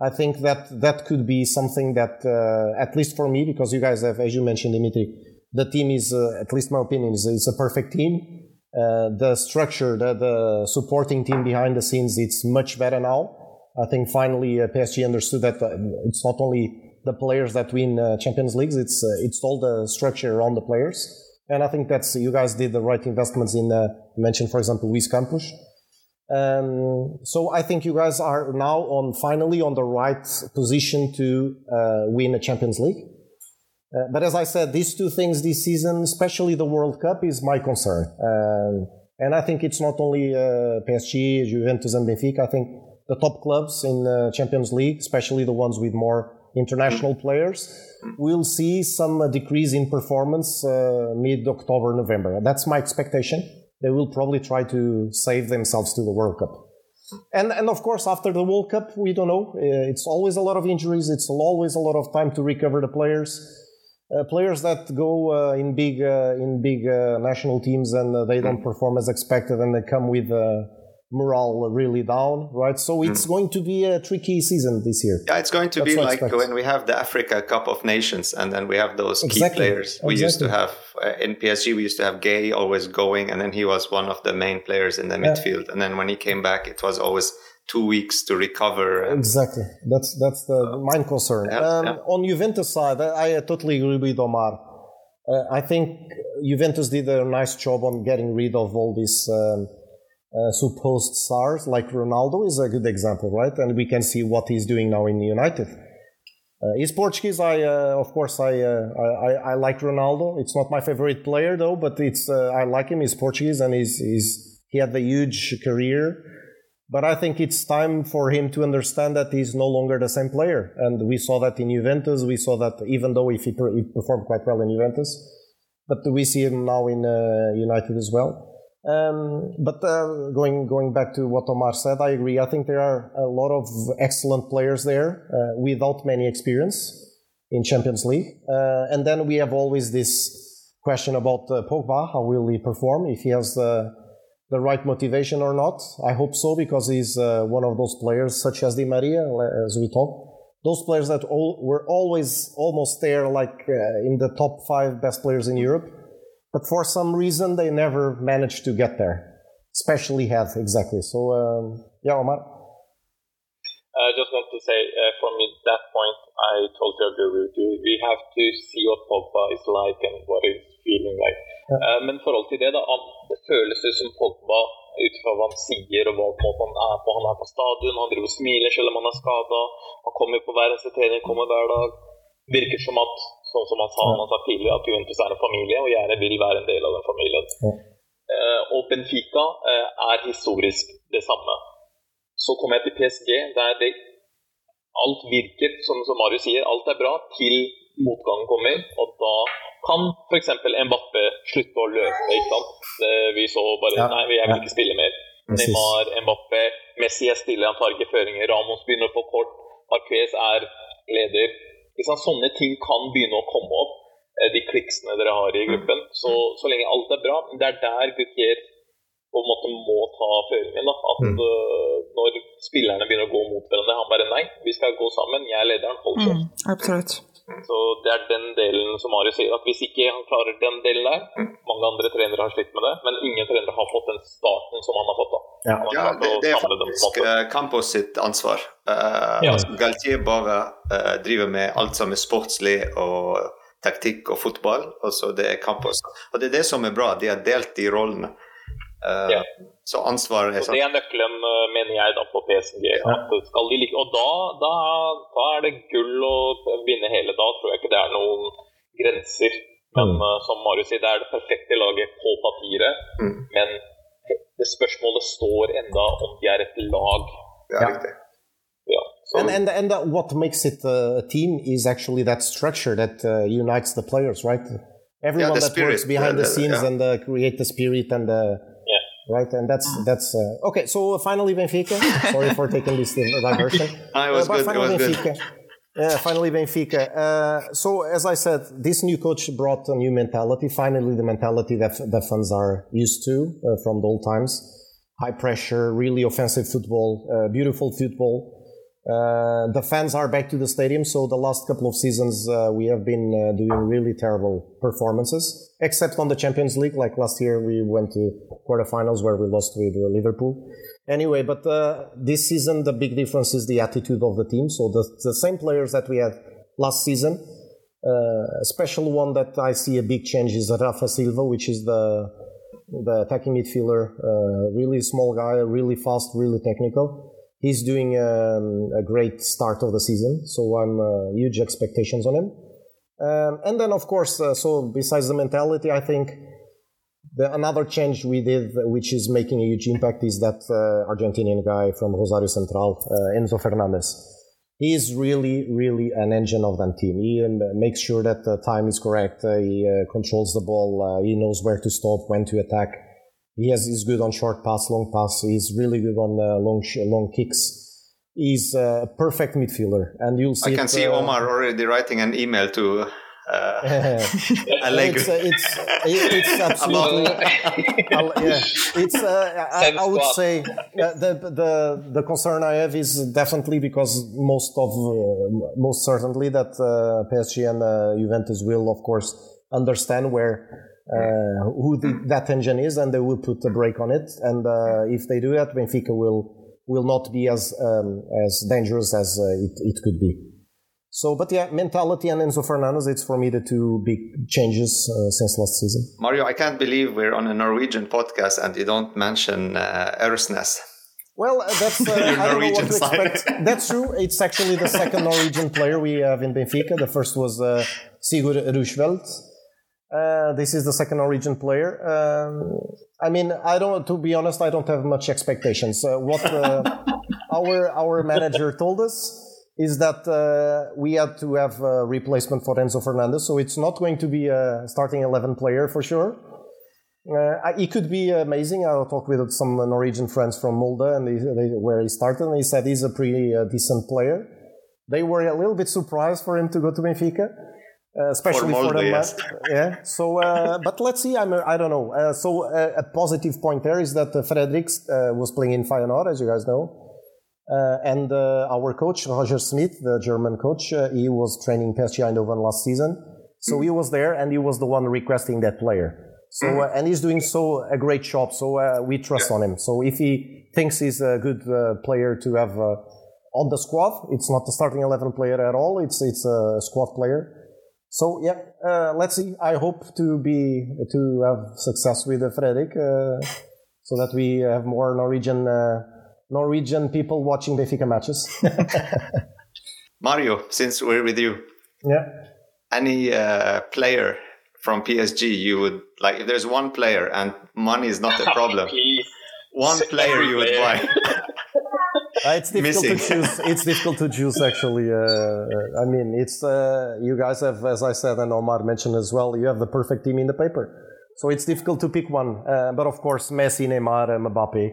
I think that that could be something that, uh, at least for me, because you guys have, as you mentioned, Dimitri, the team is, uh, at least my opinion, is, is a perfect team. Uh, the structure, the, the supporting team behind the scenes, it's much better now. I think finally uh, PSG understood that uh, it's not only the players that win uh, Champions Leagues, it's uh, it's all the structure around the players. And I think that's you guys did the right investments in. Uh, mentioned, for example, Luis Campos. Um, so I think you guys are now on finally on the right position to win a Champions League. Uh, but as I said, these two things this season, especially the World Cup, is my concern. Um, and I think it's not only uh, PSG, Juventus, and Benfica. I think the top clubs in the Champions League, especially the ones with more international players, will see some decrease in performance uh, mid October, November. That's my expectation. They will probably try to save themselves to the World Cup. And, and of course, after the World Cup, we don't know. Uh, it's always a lot of injuries. It's always a lot of time to recover the players. Uh, players that go uh, in big uh, in big uh, national teams and uh, they don't perform as expected and they come with morale really down, right? So it's mm. going to be a tricky season this year. Yeah, it's going to That's be like when we have the Africa Cup of Nations, and then we have those exactly. key players. We exactly. used to have uh, in PSG, we used to have Gueye always going, and then he was one of the main players in the yeah. midfield. And then when he came back, it was always two weeks to recover. exactly, that's that's the uh, main concern. Yeah, um, yeah. On Juventus side, I, I, totally agree with Omar. Uh, I think Juventus did a nice job on getting rid of all these. Um, uh, supposed stars like Ronaldo is a good example, right? And we can see what he's doing now in United. Uh, he's Portuguese. I, uh, of course, I, uh, I, I like Ronaldo. It's not my favorite player though, but it's uh, I like him. He's Portuguese and he's, he's he had a huge career. But I think it's time for him to understand that he's no longer the same player. And we saw that in Juventus. We saw that even though if he, per- he performed quite well in Juventus, but we see him now in uh, United as well. Um, but uh, going going back to what Omar said, I agree. I think there are a lot of excellent players there uh, without many experience in Champions League. Uh, and then we have always this question about uh, Pogba: How will he perform? If he has the the right motivation or not? I hope so because he's uh, one of those players, such as Di Maria, as we talked. Those players that all, were always almost there, like uh, in the top five best players in Europe but for some reason they never managed to get there, especially health, exactly. So, um, yeah, Omar. I just want to say uh, from that point, I totally agree with you. We have to see what Pogba is like and what he's feeling like. Ja. Uh, men forhold til det, da, det føles ut som Pogba, ut fra hva han sier og hva måten han er på Han er på stadion, han driver og smiler selv om han er skada. Han kommer på hver eneste trening, kommer hver dag. Virker som at Sånn som han sa, han har sagt tidligere, at Juventus er en familie, og gjerne vil være en del av den familien. Ja. Uh, og Benfica uh, er historisk det samme. Så kommer jeg til PSG, der det, alt virker, som, som Marius sier, alt er bra til motgangen kommer. Og da kan f.eks. Mbappé slutte å løpe. ikke sant? Vi så bare ja. Nei, jeg vil ikke spille mer. Neymar, Mbappé, Messi er stille, han tar ikke føringer. Ramos begynner på kort. Marquez er leder. Sånne ting kan begynne å komme opp, eh, de kliksene dere har i gruppen. Så, så lenge alt er bra. Det er der Gutier på en måte må ta føringen. Da. At mm. uh, Når spillerne begynner å gå mot hverandre, han bare nei, vi skal gå sammen. Jeg er lederen, hold kjeft. Mm, absolutt. Så Det er den delen som Marius sier, at hvis ikke han klarer den delen der Mange andre trenere har slitt med det, men ingen trenere har fått den starten som han har fått. da. Ja, ja det, det, er faktisk uh, Campos sitt ansvar. Uh, ja. altså, Galtier bare uh, driver med alt som er sportslig og taktikk og fotball, og så det er Campos. Og det er det som er bra, de har delt de rollene. Uh, ja. Så ansvaret er sånn. Det er nøkkelen, eh, mener jeg, da på PSG. Ja. Like, og da, da, da, er det gull å vinne hele. Da tror jeg ikke det er noen grenser. Men mm. uh, som Marius sier, det er det perfekte laget på papiret. Mm. Men det spørsmålet står enda om de er et lag. Det er riktig. Yeah. So, and and and uh, what makes it a team is actually that structure that uh, unites the players, right? Everyone yeah, that spirit, works behind the, the scenes yeah. and uh, create the spirit and the right? And that's that's uh, okay. So finally, Benfica. Sorry for taking this diversion. No, it was Uh, good, it finally, was good. Benfica. Yeah, finally Benfica. Uh, so as I said, this new coach brought a new mentality. Finally, the mentality that the fans are used to uh, from the old times. High pressure, really offensive football, uh, beautiful football. Uh, the fans are back to the stadium. So the last couple of seasons, uh, we have been uh, doing really terrible performances, except on the Champions League. Like last year, we went to quarterfinals where we lost with Liverpool. Anyway, but this season, the big difference is the attitude of the team. So the, the same players that we had last season. Uh, a special one that I see a big change is Rafa Silva, which is the the attacking midfielder. Uh, really small guy, really fast, really technical. He's doing um, a great start of the season, so I'm uh, huge expectations on him. Um, and then, of course, uh, so besides the mentality, I think the, another change we did, which is making a huge impact, is that uh, Argentinian guy from Rosario Central, uh, Enzo Fernandez. He is really, really an engine of that team. He um, makes sure that the time is correct. He uh, controls the ball. Uh, he knows where to stop, when to attack. He has, he's good on short pass, long pass. He's really good on uh, long, sh- long kicks. He's a perfect midfielder, and you'll see. I can it, see uh, Omar already writing an email to uh, Allegri. it's, uh, it's, it- it's absolutely. I'll- yeah, it's. Uh, I, I would say uh, the the the concern I have is definitely because most of uh, most certainly that uh, PSG and uh, Juventus will of course understand where. Uh, who the, that engine is, and they will put a brake on it. And uh, if they do that, Benfica will will not be as um, as dangerous as uh, it, it could be. So, but yeah, mentality and Enzo Fernandez, it's for me the two big changes uh, since last season. Mario, I can't believe we're on a Norwegian podcast and you don't mention uh, Aursnes. Well, uh, that's uh, I don't know what Norwegian to side. expect. That's true. It's actually the second Norwegian player we have in Benfica. The first was uh, Sigurd Rushfeldt. Uh, this is the second Norwegian player. Um, I mean, I don't. To be honest, I don't have much expectations. Uh, what uh, our our manager told us is that uh, we had to have a replacement for Enzo Fernandez, so it's not going to be a starting eleven player for sure. Uh, it could be amazing. I talked with some Norwegian friends from Molde, and they, they, where he started, and he said he's a pretty uh, decent player. They were a little bit surprised for him to go to Benfica, uh, especially for, Molde, the yes. yeah. So, uh, but let's see. I'm, I don't know. Uh, so, uh, a positive point there is that uh, Frederiks uh, was playing in Feyenoord, as you guys know. Uh, and uh, our coach, Roger Schmidt, the German coach, uh, he was training PSV Eindhoven last season. So he was there and he was the one requesting that player. So, uh, and he's doing so a great job. So uh, we trust on him. So if he thinks he's a good uh, player to have uh, on the squad, it's not the starting 11 player at all. It's, it's a squad player. So yeah, uh, let's see. I hope to be, to have success with uh, Fredrik, uh, so that we have more Norwegian, uh, Norwegian people watching Benfica matches. Mario, since we're with you, yeah. any uh, player from PSG you would like? If there's one player and money is not a problem, one player you would buy. Uh, it's difficult Missing. to choose. It's difficult to choose, actually. Uh, I mean, it's uh, you guys have, as I said, and Omar mentioned as well. You have the perfect team in the paper, so it's difficult to pick one. Uh, but of course, Messi, Neymar, and Mbappe.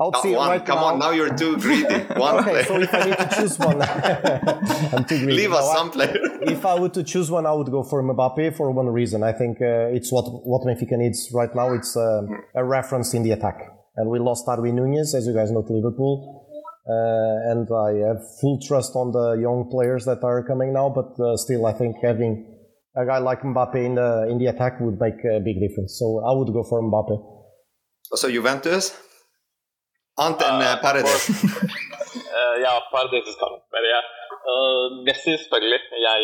I'll Not see one. right Come now. on, now you're too greedy. One okay, player. so if I need to choose one, I'm too greedy. Leave us No, I- some player. if I were to choose one, I would go for Mbappe for one reason. I think uh, it's what what Benfica needs right now. It's uh, a reference in the attack, and we lost Darwin Nunez, as you guys know, to Liverpool. Uh, and I have full trust on the young players that are coming now, but uh, still, I think having a guy like Mbappe in the in the attack would make a big difference. So I would go for Mbappe. So Juventus? Ant and uh, Paredes. Eh, ja, Paredes is coming. Men jeg, eh, Messi, selvfølgelig. Jeg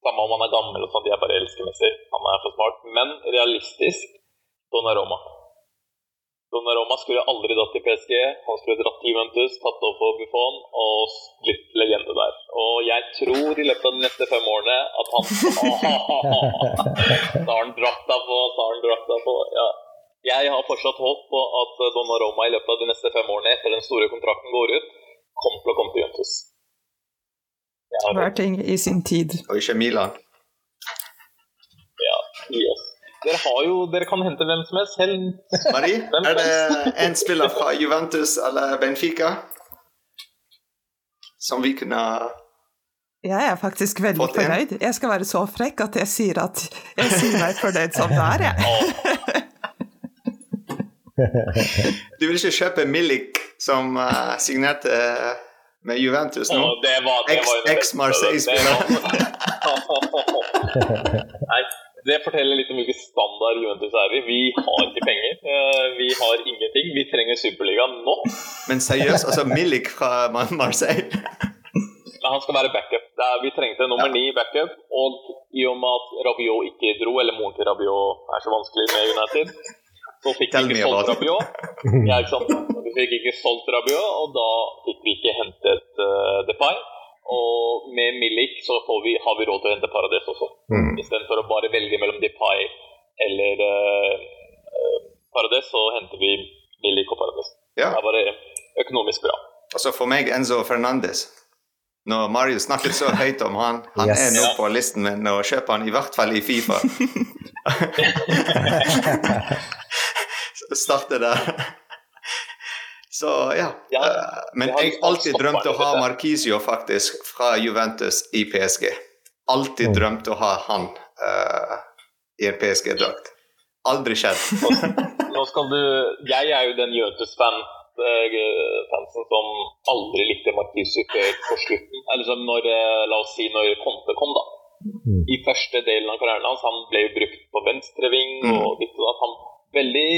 Samme om han er gammel og sånt, jeg bare elsker Messi. Han er for smart. Men realistisk Donnarumma. Donnaroma skulle aldri dratt til PSG. Han skulle dratt til Juventus, tatt opp for Buffon og blitt legende der. Og jeg tror i løpet av de neste fem årene at han Så har han drakta på, så har han drakta på. Ja. Jeg har fortsatt håp på at Donnaroma i løpet av de neste fem årene, etter den store kontrakten går ut, kommer til å komme til Juventus. Hver ting i sin tid. Og ikke Milan. Ja, yes. Dere har jo Dere kan hente hvem som helst. Selv Marie, er det en spiller fra Juventus eller Benfica som vi kunne Jeg er faktisk veldig fornøyd. Jeg skal være så frekk at jeg sier at jeg sier meg fornøyd som det er, jeg. Du vil ikke kjøpe Milik, som uh, signerte eh, med Juventus nå? Og det var, det var Ex- ex-Marseille-spiller. Det Nei, det forteller litt om hvilken standard Juventus er i. Vi har ikke penger. Eh, Vi har ingenting. Vi trenger Superligaen nå. Men seriøst, altså Milik fra Marseille han skal være backup. Vi trengte nummer ni backup. Og i og med at Rabiot ikke dro, eller moren til Rabiot er så vanskelig med United, så fikk vi ikke solgt. Rabiot. Ja, ikke sant? Vi fikk ikke solgt Rabiot, og da fikk vi ikke hentet uh, Depay. Og med Milik så får vi, har vi råd til å hente Paradis også. Mm. Istedenfor å bare velge mellom Depay eller uh, Paradis, så henter vi Milik og Paradis. Ja. Det er bare økonomisk bra. Altså for meg Enzo Fernandes. Når Mario snakket så høyt om han, han Yes. er nå på listen min, og kjøper han i hvert fall i Fifa. Starte der. Så ja. Ja, eh, Men jeg alltid drømte drømt å ha Markisio, faktisk fra Juventus i PSG. Alltid drømte drømt å ha han uh, i en PSG-drakt. Aldri skjedd. Nå skal du Jeg er jo den Juventus-fan eh, fansen som aldri likte Marquisio før på slutten. Eller som når, la oss si når Conte kom, da. Mm. I første delen av karrieren hans. Han ble jo brukt på venstreving Mm. og ditt og datt. Veldig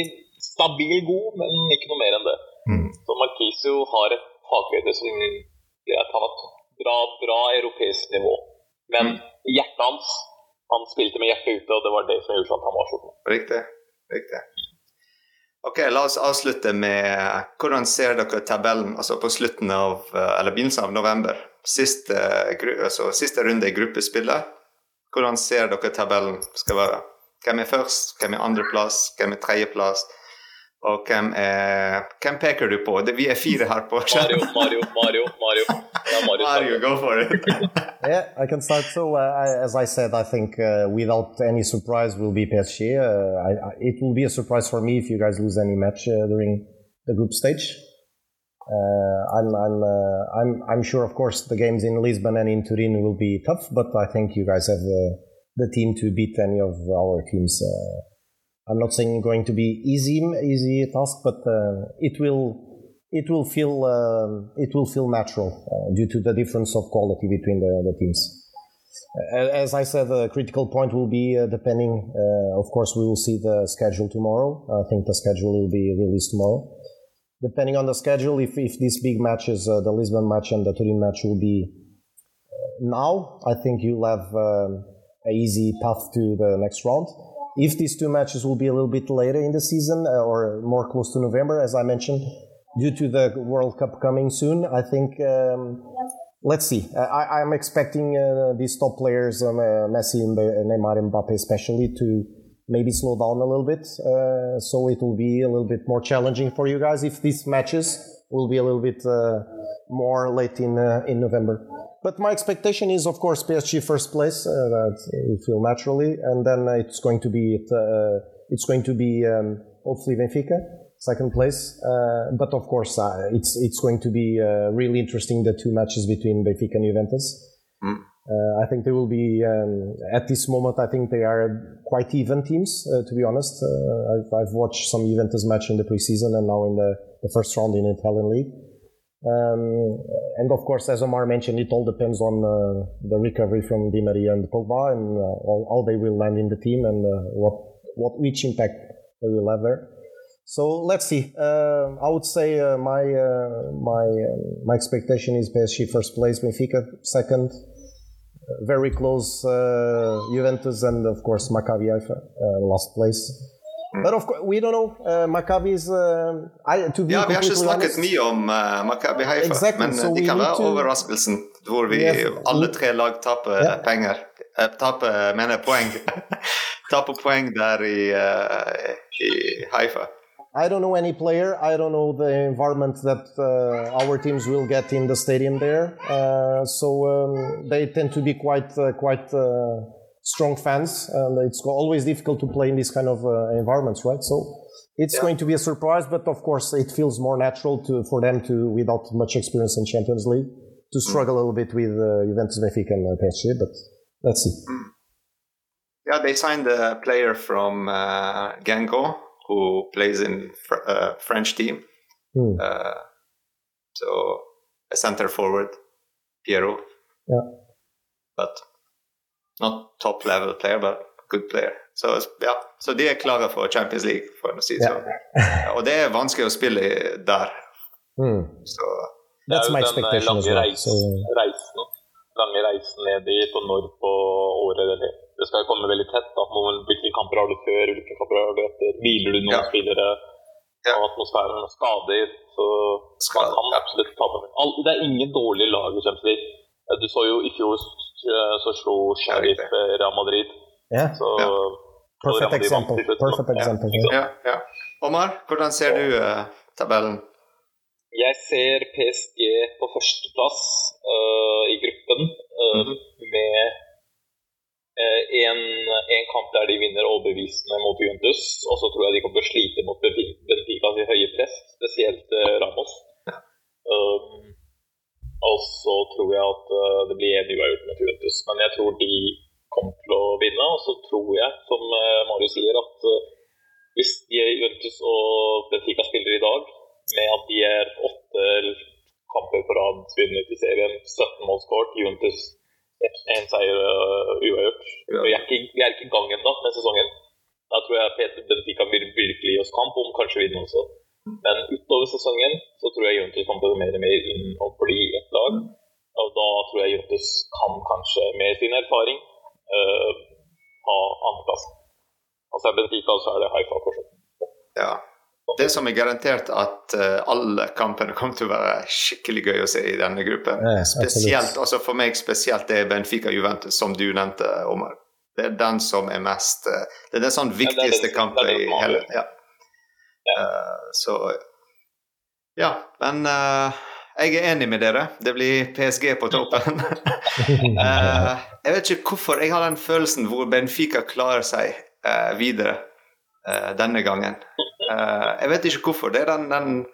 stabil god, men ikke noe mer enn det. Mm. Så Marquisio har et takhøyde som gjør at han har bra, bra europeisk nivå. Men Mm. hjertet hans Han spilte med hjertet ute, og det var det som gjorde at han var så god. Riktig. Riktig. Ok, La oss avslutte med hvordan ser dere tabellen altså på slutten av, eh, eller begynnelsen av november? Siste, altså, siste runde i gruppespillet. Hvordan ser dere tabellen skal være? Hvem er først? Hvem er andreplass? Hvem er tredjeplass? Og hvem er Hvem peker du på? Det, vi er fire her på Mario, Mario, Mario, Mario. Det er Mario. Mario, go for it. Yeah, I can start. So, uh, I, as I said, I think uh, without any surprise will be PSG. Uh, I, I, it will be a surprise for me if you guys lose any match uh, during the group stage. Uh, I'm, I'm, uh, I'm, I'm sure, of course, the games in Lisbon and in Turin will be tough, but I think you guys have the, the team to beat any of our teams. Uh, I'm not saying going to be easy, easy task, but uh, it will it will feel um, it will feel natural uh, due to the difference of quality between the, the teams. Uh, As I said, the critical point will be uh, depending. Uh, of course, we will see the schedule tomorrow. I think the schedule will be released tomorrow. Depending on the schedule, if, if these big matches, uh, the Lisbon match and the Turin match, will be uh, now, I think you'll have um, a easy path to the next round. If these two matches will be a little bit later in the season uh, or more close to November, as I mentioned, due to the World Cup coming soon, I think um, let's see. I, I'm expecting uh, these top players, um, uh, Messi, and Neymar, and Mbappe, especially, to maybe slow down a little bit. Uh, so it will be a little bit more challenging for you guys if these matches will be a little bit uh, more late in uh, in November. But my expectation is, of course, PSG first place. Uh, that will feel naturally, and then it's going to be uh, it's going to be um, hopefully Benfica second place. Uh, but of course, uh, it's it's going to be uh, really interesting the two matches between Benfica and Juventus. Uh, I think they will be um, at this moment. I think they are quite even teams. Uh, to be honest, uh, I've, I've watched some Juventus match in the preseason and now in the, the first round in the Italian league. Um, and of course, as Omar mentioned, it all depends on uh, the recovery from Di Maria and Pogba and uh, how, they will land in the team and uh, what what which impact they will have there. So let's see. Uh, I would say uh, my uh, my uh, my expectation is PSG first place, Benfica second, very close Juventus, and of course Maccabi Haifa last place. But of course, we don't know. Uh, Maccabi is. Uh, I, to be Ja, vi har ikke completely snakket mye om uh, Maccabi Haifa, Exactly, men uh, so de we kan være to- overraskelsen hvor vi Yes. alle tre lag taper Ja. penger. Eh, taper, mener poeng. taper poeng der i, uh, i Haifa. I don't know any player. I don't know the environment that uh, our teams will get in the stadium there. Uh, so um, they tend to be quite uh, quite uh, strong fans, and it's always difficult to play in these kind of uh, environments, right? So it's Yeah. going to be a surprise, but of course it feels more natural to for them to, without much experience in Champions League, to struggle a little bit with uh, Juventus, Benfica, and uh, PSG. But let's see. Yeah, they signed a player from uh, Guingamp who plays in fr- uh, French team. Hmm. Uh, so a center forward, Pierrot. Yeah. But not top level player, but good player. Så ja, så de er klare for Champions League, for å si det Ja. sånn. Og det er vanskelig å spille der. Mm. Så That's Det er my jo den, eh, expectation as lange well. reisen, reisen, lange reisen ned dit, og når på året eller Det skal komme veldig tett. da, Hvilke kamper har du før, hvilke kamper har du etter? Hviler du noen Ja. spillere? Ja. Og atmosfæren og skader. Så man kan absolutt tape. Det er ingen dårlige lag i Champions League. Du så jo i fjor så slo Sheriff eh, Real Madrid. yeah, Så Ja. perfect example. Perfect example. ja, ja. Omar, hvordan ser du eh, tabellen? Jeg ser PSG på førsteplass uh, i gruppen øh, mm. med en, en kamp der de vinner overbevisende mot Juventus. Og så tror jeg de kommer til å slite mot Benfica Benficas høye press, spesielt Ramos. Um, og så tror jeg at øh, det blir en uavgjort med Juventus. Men jeg tror de kommer til å vinne. Og så tror jeg, som øh, Marius sier, at øh, hvis Juventus og Benfica spiller i dag, med at de er åtte kamper på rad vunnet i serien, 17 mål skåret, Juventus én seier uavgjort. Ja. Vi er ikke, i gang ennå med sesongen. Da tror jeg Peter Benfica vil virkelig gi oss kamp om kanskje vinne også. Men utover sesongen så tror jeg Juntus kommer til å mer og mer inn og bli et lag. Og da tror jeg Juntus kan kanskje med sin erfaring uh, ha andreplass. Altså så er Benfica, så er det Haifa fortsatt. Ja. Det som er garantert at uh, alle kampene kommer til å være skikkelig gøy å se i denne gruppen. Ja, Spesielt, altså For meg spesielt det er Benfica-Juventus, som du nevnte, Omar. Det er den som er mest uh, Det er den sånn viktigste den- kampen det i hele ja. Eh, Så Ja, men eh, jeg er enig med dere. Det blir PSG på toppen. Eh, jeg vet ikke hvorfor. Jeg har den følelsen hvor Benfica klarer seg videre denne gangen. Jeg vet ikke hvorfor. Det er den, den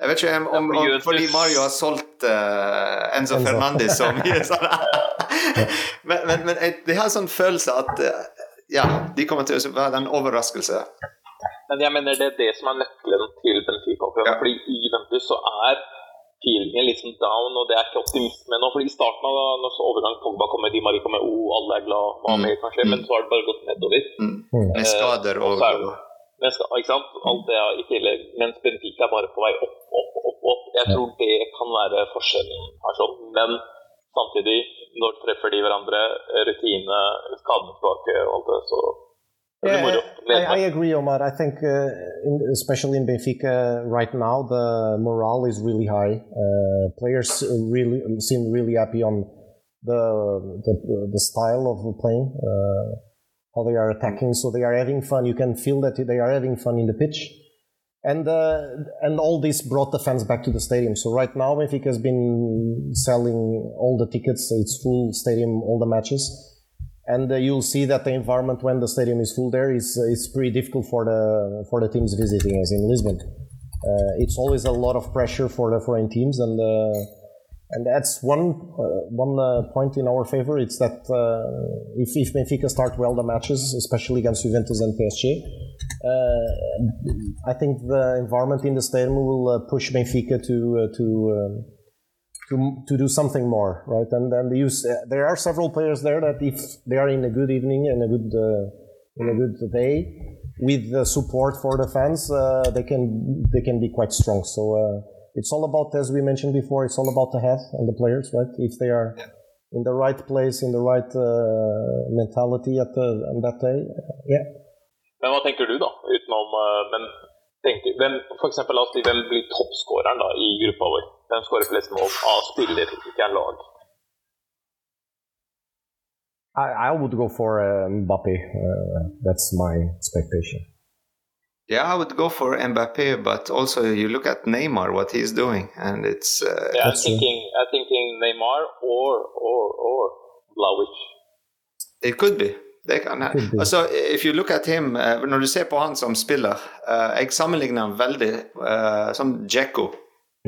Jeg vet ikke om, om, fordi Mario har solgt uh, Enzo Fernandez så mye. Men men, men jeg, jeg har en sånn følelse at uh, ja, de kommer til å være en overraskelse. Men jeg mener det er det som er nøkkelen til Benfica. Ja. Fordi i Ventus så er feelingen litt sånn down, og det er ikke optimisme nå. fordi i starten av når så overgang Pogba kommer, Di Maria kommer, oh, alle er glad, hva mer kan skje? men så har det bare gått nedover. Mm. Mm. Med skader og, og skal, ikke sant? Alt det er i tillegg, mens Benfica er bare på vei opp, opp, opp. opp. Jeg Ja. tror det kan være forskjellen her. sånn. Men samtidig, når treffer de hverandre, rutine, skadene tilbake og alt det, så Yeah, I, I agree, Omar. I think, uh, in, especially in Benfica right now, the morale is really high. Uh, players really seem really happy on the the, the style of playing, uh, how they are attacking. So they are having fun. You can feel that they are having fun in the pitch, and uh, and all this brought the fans back to the stadium. So right now, Benfica has been selling all the tickets. It's full stadium, all the matches and uh, you'll see that the environment when the stadium is full there is uh, is pretty difficult for the for the teams visiting as in Lisbon. Uh, it's always a lot of pressure for the foreign teams, and and that's one uh, one uh, point in our favor. It's that uh, if if Benfica start well the matches, especially against Juventus and PSG, I think the environment in the stadium will push Benfica to to. To, to do something more, right? And and use uh, there are several players there that if they are in a good evening and a good uh, in a good day with the support for the fans, uh, they can they can be quite strong. So uh, it's all about, as we mentioned before, it's all about the head and the players, right? If they are in the right place, in the right uh, mentality at the on that day, uh, yeah. Men hva tenker du, da? Utenom men tenker, hvem, for eksempel, la oss si, hvem blir toppskåreren da, i gruppa vår? Hvem skårer flest mål av spiller, ikke en lag? I, I would go for uh, Mbappe. Uh, that's my expectation. Yeah, I would go for Mbappe, but also you look at Neymar, what he's doing, and it's uh, Yeah, I'm thinking, I'm thinking Neymar or or or Vlahovic. It could be. Det kan Could be. Altså, if you look at him, eh, Når du ser på han som spiller eh, Jeg sammenligner han veldig uh, som Dzeko.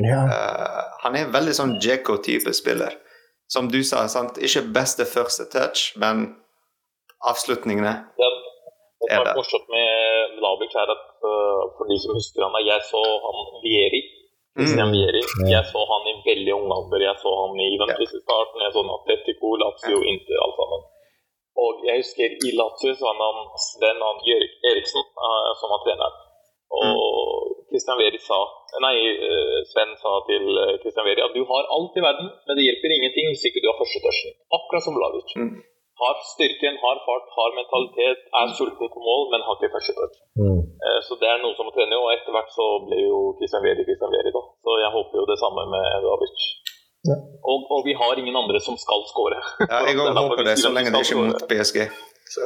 Eh, han er en veldig sånn Djeko-type spiller. Som du sa, sant? ikke beste første touch, men avslutningene. Det, det Er der. det? er morsomt med Vlavic, er at uh, for de som husker han, jeg så han Vieri. Christian Mm. Vieri. Jeg så han i veldig ung alder. Jeg så han i Juventus i starten, jeg så han i Atletico, Lazio, Inter, alt sammen. Og jeg husker i Lazio så var han Sven Erik Eriksen uh, som var treneren. Og Christian Veri sa Nei, øh, Sven sa til øh, Christian Veri at du har alt i verden, men det hjelper ingenting hvis ikke du har første touchen. Akkurat som Vlavic. Mm. Har styrken, har fart, har mentalitet, er sulten på mål, men har ikke første touch. Mm. Eh, Så det er noe som må trene, og etter hvert så ble jo Christian Veri Christian Veri, da. Så jeg håper jo det samme med Davic. Ja. Og, og vi har ingen andre som skal skåre. Ja, jeg òg håper det, så lenge det ikke er mot. PSG. Så,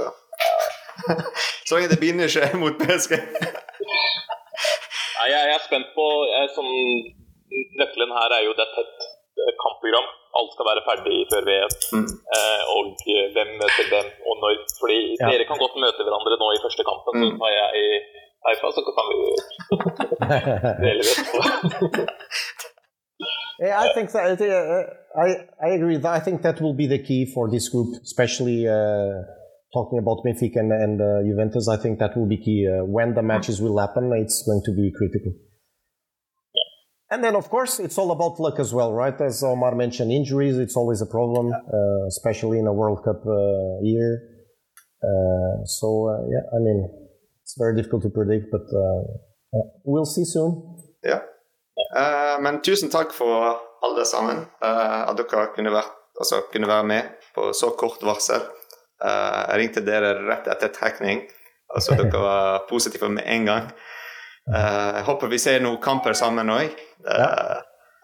så lenge det begynner ikke mot PSG. Nei, jeg, jeg er spent på jeg, som, Nøkkelen her er jo det er tett eh, kampprogram. Alt skal være ferdig før VM. Mm. Eh, og eh, hvem møter hvem, og når. Fordi Ja. dere kan godt møte hverandre nå i første kampen, så Mm. tar jeg i herfra, så kan vi dele det. Yeah, I think that, uh, I I agree. That I think that will be the key for this group, especially uh, talking about Benfica and, and uh, Juventus. I think that will be key uh, when the matches will happen. It's going to be critical. And then, of course, it's all about luck as well, right? As Omar mentioned, injuries, it's always a problem, uh, especially in a World Cup uh, year. Uh, so, uh, yeah, I mean, it's very difficult to predict, but we'll see soon. Ja. Men tusen takk for alle sammen. at dere kunne, vært, altså, kunne være med på så kort varsel. Eh, jeg ringte dere rett etter trekning. så dere var positive med en gang. Eh, jeg håper vi ser noen kamper sammen òg.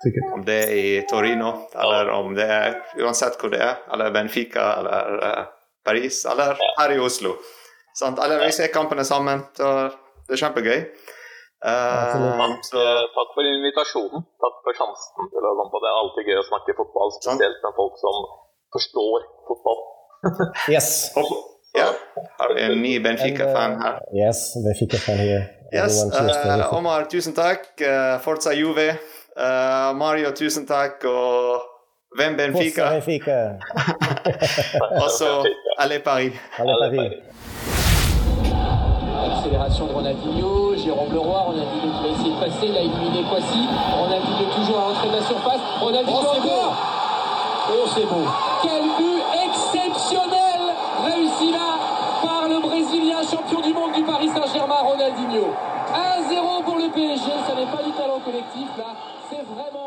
Sikkert. om det er i Torino, eller om det er uansett hvor det er. Eller Benfica, eller uh, Paris, eller her i Oslo. Sant? Eller vi ser kampene sammen. Så det er kjempegøy. Uh, Absolutt. så Eh, Takk for invitasjonen. Takk for sjansen til å komme på. Det er alltid gøy å snakke fotball, spesielt med folk som forstår fotball. Yes. Vi en ny Benfica-fan her. Yes, Benfica fan here. Yes, Benfica. Omar, tusen takk. Uh, Forza Juve. Eh, Mario, tusen takk. Og hvem Forza Benfica? Benfica. Og så LA Paris. Allez, Paris. Accélération de Ronaldinho, Jérôme Leroy, Ronaldinho qui va essayer de passer, il a éliminé Kwasi, Ronaldinho toujours à l'entrée de la surface, Ronaldinho Oh, c'est encore Oh c'est beau Quel but Champion du monde du Paris Saint-Germain, Ronaldinho. 1-0 pour le PSG, ça n'est pas du talent collectif là, c'est vraiment